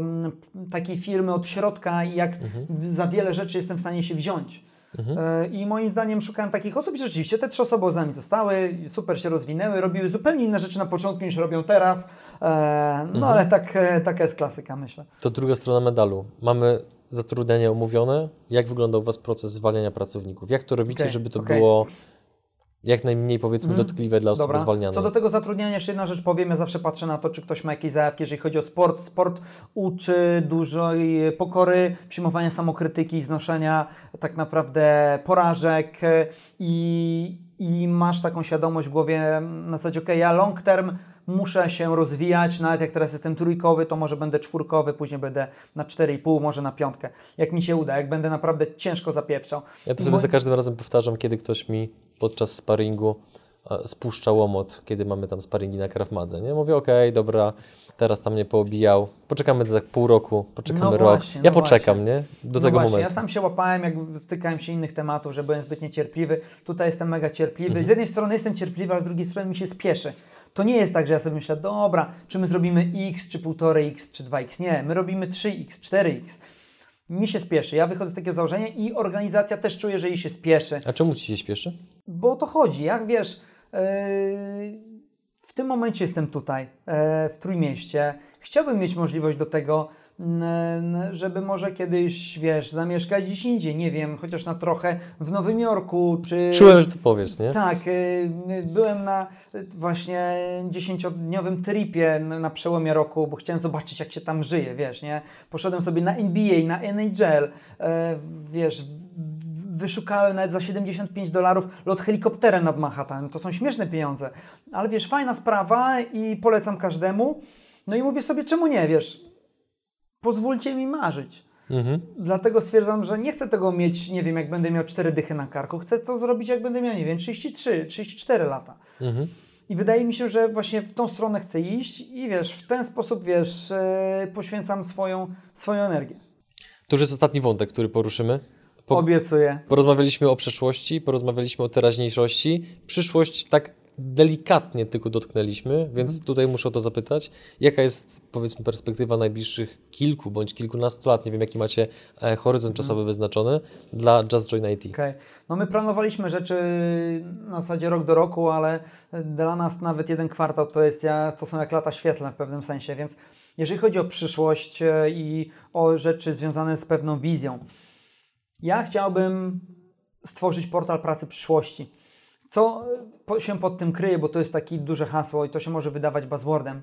takiej firmy od środka i jak za wiele rzeczy jestem w stanie się wziąć. E, I moim zdaniem szukałem takich osób i rzeczywiście te trzy osoby z nami zostały, super się rozwinęły, robiły zupełnie inne rzeczy na początku niż robią teraz. E, No ale tak, e, taka jest klasyka, myślę. To druga strona medalu. Mamy zatrudnianie umówione. Jak wygląda u Was proces zwalniania pracowników? Jak to robicie, Okej, żeby to okej. było jak najmniej powiedzmy dotkliwe dla osoby Dobra. zwalnianej? Co do tego zatrudniania, jeszcze jedna rzecz powiem. Ja zawsze patrzę na to, czy ktoś ma jakieś zajawki, jeżeli chodzi o sport. Sport uczy dużej pokory, przyjmowania samokrytyki, znoszenia tak naprawdę porażek i, i masz taką świadomość w głowie na zasadzie, ok, ja long term muszę się rozwijać, nawet jak teraz jestem trójkowy, to może będę czwórkowy, później będę na 4,5, może na piątkę. Jak mi się uda, jak będę naprawdę ciężko zapieprzał. Ja to sobie mo- za każdym razem powtarzam, kiedy ktoś mi podczas sparingu e, spuszcza łomot, kiedy mamy tam sparingi na Krav Madze, nie? Mówię, okej, dobra, teraz tam mnie poobijał, poczekamy za pół roku, poczekamy No rok. właśnie, ja no poczekam, właśnie. nie? Do no tego właśnie, momentu. Ja sam się łapałem, jak wtykałem się innych tematów, że byłem zbyt niecierpliwy. Tutaj jestem mega cierpliwy. Mhm. Z jednej strony jestem cierpliwy, a z drugiej strony mi się spieszy. To nie jest tak, że ja sobie myślę, dobra, czy my zrobimy x, czy 1,5x, czy 2x. Nie, my robimy 3x, 4x. Mi się spieszy. Ja wychodzę z takiego założenia i organizacja też czuje, że jej się spieszy. A czemu Ci się śpieszy? Bo o to chodzi. Jak wiesz, yy, w tym momencie jestem tutaj, e, w Trójmieście. Chciałbym mieć możliwość do tego, żeby może kiedyś, wiesz, zamieszkać gdzieś indziej, nie wiem, chociaż na trochę w Nowym Jorku, czy... Czułem, że to powiesz, nie? Tak, y, byłem na y, właśnie dziesięciodniowym tripie na, przełomie roku, bo chciałem zobaczyć, jak się tam żyje, wiesz, nie? Poszedłem sobie na NBA, na NHL, e, wiesz, wyszukałem nawet za 75 dolarów lot helikopterem nad Manhattan. To są śmieszne pieniądze, ale wiesz, fajna sprawa i polecam każdemu. No i mówię sobie, czemu nie, wiesz, pozwólcie mi marzyć. Mhm. Dlatego stwierdzam, że nie chcę tego mieć, nie wiem, jak będę miał 4 dychy na karku. Chcę to zrobić, jak będę miał, nie wiem, 33, 34 lata. Mhm. I wydaje mi się, że właśnie w tą stronę chcę iść i wiesz, w ten sposób, wiesz, e, poświęcam swoją, swoją energię. To już jest ostatni wątek, który poruszymy. Po, Obiecuję. porozmawialiśmy o przeszłości, porozmawialiśmy o teraźniejszości. Przyszłość tak delikatnie tylko dotknęliśmy, więc Mhm. tutaj muszę o to zapytać. Jaka jest, powiedzmy, perspektywa najbliższych kilku bądź kilkunastu lat? Nie wiem, jaki macie e, horyzont czasowy wyznaczony dla Just Join IT. Okej. No my planowaliśmy rzeczy na zasadzie rok do roku, ale dla nas nawet jeden kwartał to, jest, to są jak lata świetlne w pewnym sensie, więc jeżeli chodzi o przyszłość e, i o rzeczy związane z pewną wizją, ja chciałbym stworzyć portal pracy przyszłości. Co e, się pod tym kryje, bo to jest takie duże hasło i to się może wydawać buzzwordem.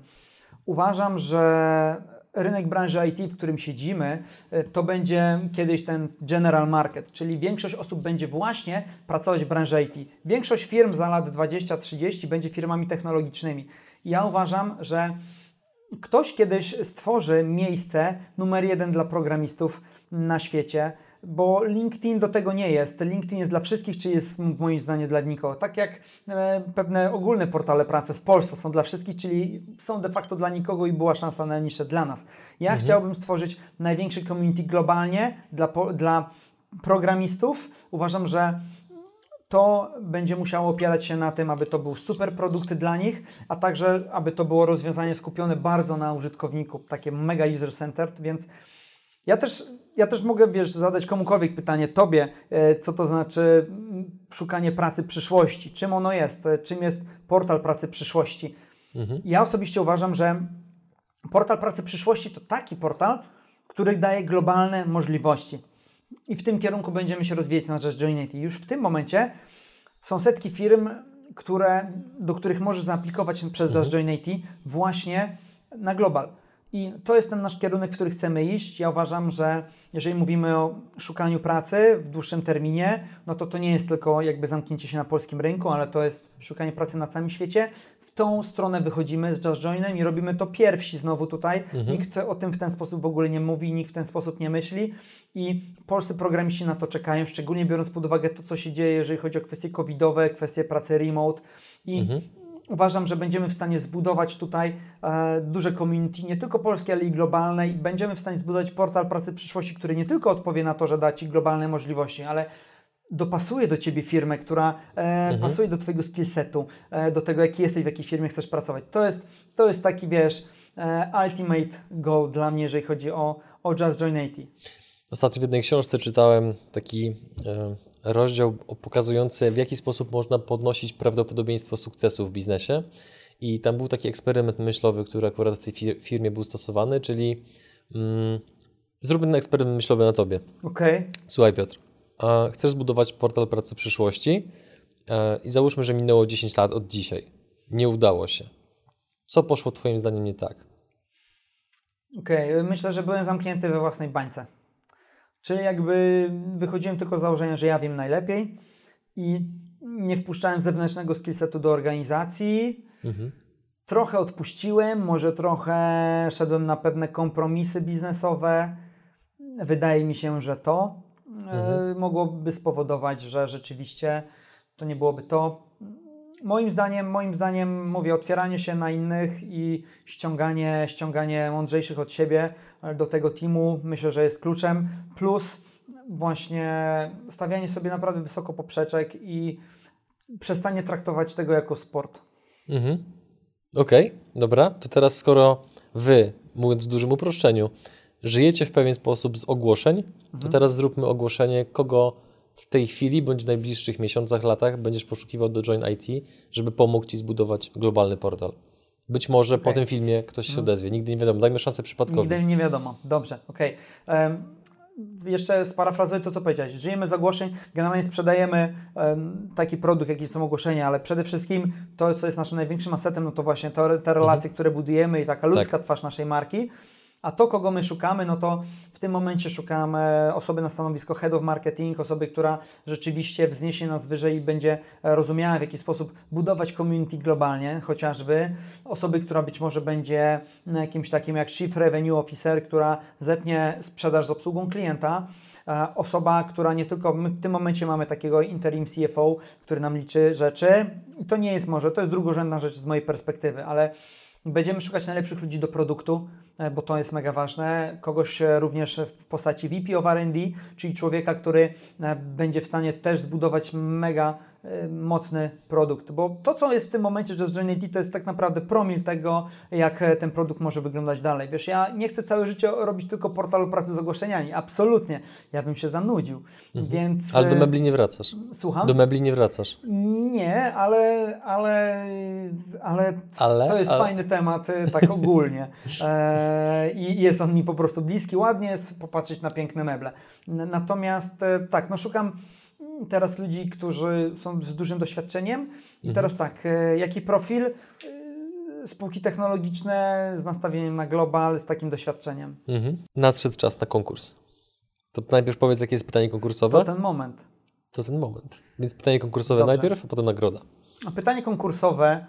Uważam, że rynek branży IT, w którym siedzimy, e, to będzie kiedyś ten general market, czyli większość osób będzie właśnie pracować w branży IT. Większość firm za lat 20-30 będzie firmami technologicznymi. Ja uważam, że ktoś kiedyś stworzy miejsce numer jeden dla programistów na świecie, bo LinkedIn do tego nie jest. LinkedIn jest dla wszystkich, czy jest moim zdaniem dla nikogo. Tak jak e, pewne ogólne portale pracy w Polsce są dla wszystkich, czyli są de facto dla nikogo i była szansa na nisze dla nas. Ja chciałbym stworzyć największy community globalnie dla, dla programistów. Uważam, że to będzie musiało opierać się na tym, aby to był super produkt dla nich, a także aby to było rozwiązanie skupione bardzo na użytkowniku, takie mega user-centered, więc ja też, ja też mogę, wiesz, zadać komukolwiek pytanie, tobie, e, co to znaczy mm, szukanie pracy przyszłości, czym ono jest, e, czym jest portal pracy przyszłości. Ja osobiście uważam, że portal pracy przyszłości to taki portal, który daje globalne możliwości. I w tym kierunku będziemy się rozwijać na rzecz Joinity. Już w tym momencie są setki firm, które, do których możesz zaaplikować przez Just Join IT właśnie na global. I to jest ten nasz kierunek, w który chcemy iść. Ja uważam, że jeżeli mówimy o szukaniu pracy w dłuższym terminie, no to to nie jest tylko jakby zamknięcie się na polskim rynku, ale to jest szukanie pracy na całym świecie. W tą stronę wychodzimy z Just Joinem i robimy to pierwsi znowu tutaj. Nikt o tym w ten sposób w ogóle nie mówi, nikt w ten sposób nie myśli i polscy programiści na to czekają, szczególnie biorąc pod uwagę to, co się dzieje, jeżeli chodzi o kwestie covidowe, kwestie pracy remote i uważam, że będziemy w stanie zbudować tutaj e, duże community, nie tylko polskie, ale i globalne i będziemy w stanie zbudować portal pracy przyszłości, który nie tylko odpowie na to, że da Ci globalne możliwości, ale dopasuje do Ciebie firmę, która e, pasuje do Twojego skillsetu, e, do tego, jaki jesteś, w jakiej firmie chcesz pracować. To jest, to jest taki, wiesz, e, ultimate goal dla mnie, jeżeli chodzi o, o Just Join 80. Ostatnio w jednej książce czytałem taki e, rozdział pokazujący, w jaki sposób można podnosić prawdopodobieństwo sukcesu w biznesie. I tam był taki eksperyment myślowy, który akurat w tej fir- firmie był stosowany, czyli mm, zróbmy ten eksperyment myślowy na tobie. Okej, Słuchaj Piotr, a chcesz zbudować portal pracy przyszłości e, i załóżmy, że minęło 10 lat od dzisiaj. Nie udało się. Co poszło Twoim zdaniem nie tak? Okej, myślę, że byłem zamknięty we własnej bańce. Czyli jakby wychodziłem tylko z założenia, że ja wiem najlepiej i nie wpuszczałem zewnętrznego skillsetu do organizacji. Mhm. Trochę odpuściłem, może trochę szedłem na pewne kompromisy biznesowe. Wydaje mi się, że to e, mogłoby spowodować, że rzeczywiście to nie byłoby to. Moim zdaniem, moim zdaniem, mówię, otwieranie się na innych i ściąganie, ściąganie mądrzejszych od siebie e, do tego teamu, myślę, że jest kluczem. Plus właśnie stawianie sobie naprawdę wysoko poprzeczek i przestanie traktować tego jako sport. Mhm. Okej, dobra. To teraz skoro wy, mówiąc w dużym uproszczeniu, żyjecie w pewien sposób z ogłoszeń, to teraz zróbmy ogłoszenie, kogo w tej chwili bądź w najbliższych miesiącach, latach będziesz poszukiwał do Join IT, żeby pomógł Ci zbudować globalny portal. Być może po Okej. tym filmie ktoś się odezwie. Nigdy nie wiadomo. Dajmy szansę przypadkowi. Nigdy nie wiadomo. Dobrze, okej. Em, Jeszcze sparafrazuję to, co powiedziałeś. Żyjemy z ogłoszeń, generalnie sprzedajemy em, taki produkt, jaki są ogłoszenia, ale przede wszystkim to, co jest naszym największym asetem, no to właśnie te, te relacje, które budujemy i taka ludzka twarz naszej marki. A to, kogo my szukamy, no to w tym momencie szukamy osoby na stanowisko Head of Marketing, osoby, która rzeczywiście wzniesie nas wyżej i będzie e, rozumiała, w jaki sposób budować community globalnie, chociażby. Osoby, która być może będzie na jakimś takim jak Chief Revenue Officer, która zepnie sprzedaż z obsługą klienta. E, Osoba, która nie tylko, my w tym momencie mamy takiego interim CFO, który nam liczy rzeczy. To nie jest może, to jest drugorzędna rzecz z mojej perspektywy, ale Będziemy szukać najlepszych ludzi do produktu, e, bo to jest mega ważne. Kogoś e, również w postaci VP of R&D, czyli człowieka, który e, będzie w stanie też zbudować mega mocny produkt. Bo to, co jest w tym momencie Just Join IT, to jest tak naprawdę promil tego, jak e, ten produkt może wyglądać dalej. Wiesz, ja nie chcę całe życie robić tylko portalu pracy z ogłoszeniami. Absolutnie. Ja bym się zanudził. Więc... Mhm. Ale do e, mebli nie wracasz. Słucham? Do mebli nie wracasz. Nie, ale, ale, ale, Ale- to jest ale- fajny temat e, tak ogólnie. E, I jest on mi po prostu bliski. Ładnie jest popatrzeć na piękne meble. Natomiast tak, no szukam teraz ludzi, którzy są z dużym doświadczeniem. I Mhm. teraz tak, e, jaki profil? E, Spółki technologiczne z nastawieniem na global, z takim doświadczeniem. Mhm. Nadszedł czas na konkurs. To najpierw powiedz, jakie jest pytanie konkursowe. To ten moment. To ten moment. Więc pytanie konkursowe Dobrze. najpierw, a potem nagroda. A Pytanie konkursowe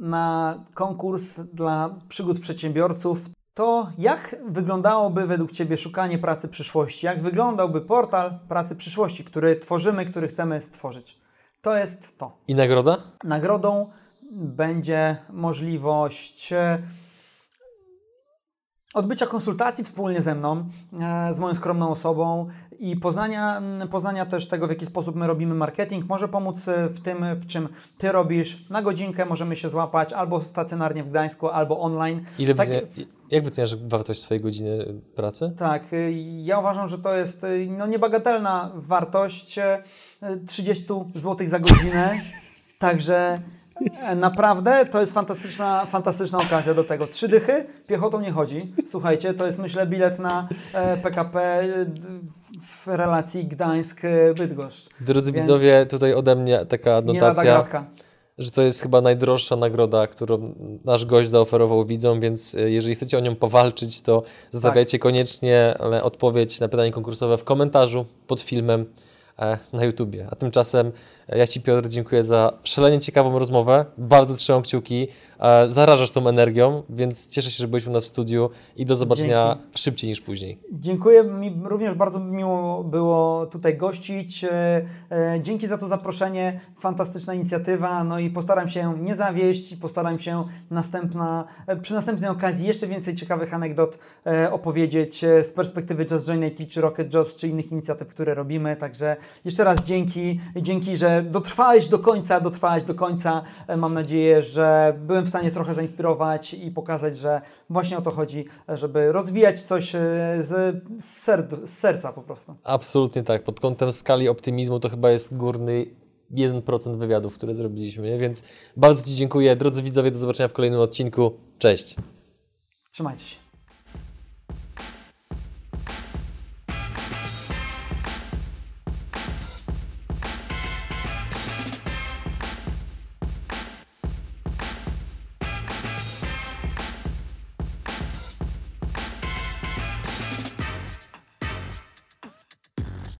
na konkurs dla przygód przedsiębiorców to jak wyglądałoby według Ciebie szukanie pracy przyszłości? Jak wyglądałby portal pracy przyszłości, który tworzymy, który chcemy stworzyć? To jest to. I nagroda? Nagrodą będzie możliwość e, odbycia konsultacji wspólnie ze mną, e, z moją skromną osobą i poznania, m, poznania też tego, w jaki sposób my robimy marketing. Może pomóc e, w tym, w czym Ty robisz. Na godzinkę możemy się złapać albo stacjonarnie w Gdańsku, albo online. Ile Tak- wycenia, jak wyceniasz wartość swojej godziny pracy? Tak, y, ja uważam, że to jest no, niebagatelna wartość y, 30 zł za godzinę. Także E, Naprawdę to jest fantastyczna, fantastyczna okazja do tego. Trzy dychy, piechotą nie chodzi. Słuchajcie, to jest myślę bilet na e, PKP e, d- w relacji Gdańsk-Bydgoszcz. Drodzy Więc- widzowie, tutaj ode mnie taka gratka. że to jest chyba najdroższa nagroda, którą nasz gość zaoferował widzom, więc e, jeżeli chcecie o nią powalczyć, to zostawiajcie koniecznie e, odpowiedź na pytanie konkursowe w komentarzu pod filmem e, na YouTubie. A tymczasem e, ja Ci Piotr dziękuję za szalenie ciekawą rozmowę, bardzo trzymam kciuki, e, zarażasz tą energią, więc cieszę się, że byłeś u nas w studiu i do zobaczenia Dzięki. szybciej niż później. Dziękuję, mi również bardzo miło było tutaj gościć. E, e, Dzięki za to zaproszenie, fantastyczna inicjatywa, no i postaram się nie zawieść, postaram się następna, przy następnej okazji jeszcze więcej ciekawych anegdot opowiedzieć z perspektywy Just Join IT, czy Rocket Jobs, czy innych inicjatyw, które robimy, także jeszcze raz dzięki, dzięki, że dotrwałeś do końca, dotrwałeś do końca. E, Mam nadzieję, że byłem w stanie trochę zainspirować i pokazać, że właśnie o to chodzi, żeby rozwijać coś e, z, z, serca po prostu. Absolutnie tak. Pod kątem skali optymizmu to chyba jest górny 1% wywiadów, które zrobiliśmy, więc bardzo Ci dziękuję. Drodzy widzowie, do zobaczenia w kolejnym odcinku. Cześć. Trzymajcie się.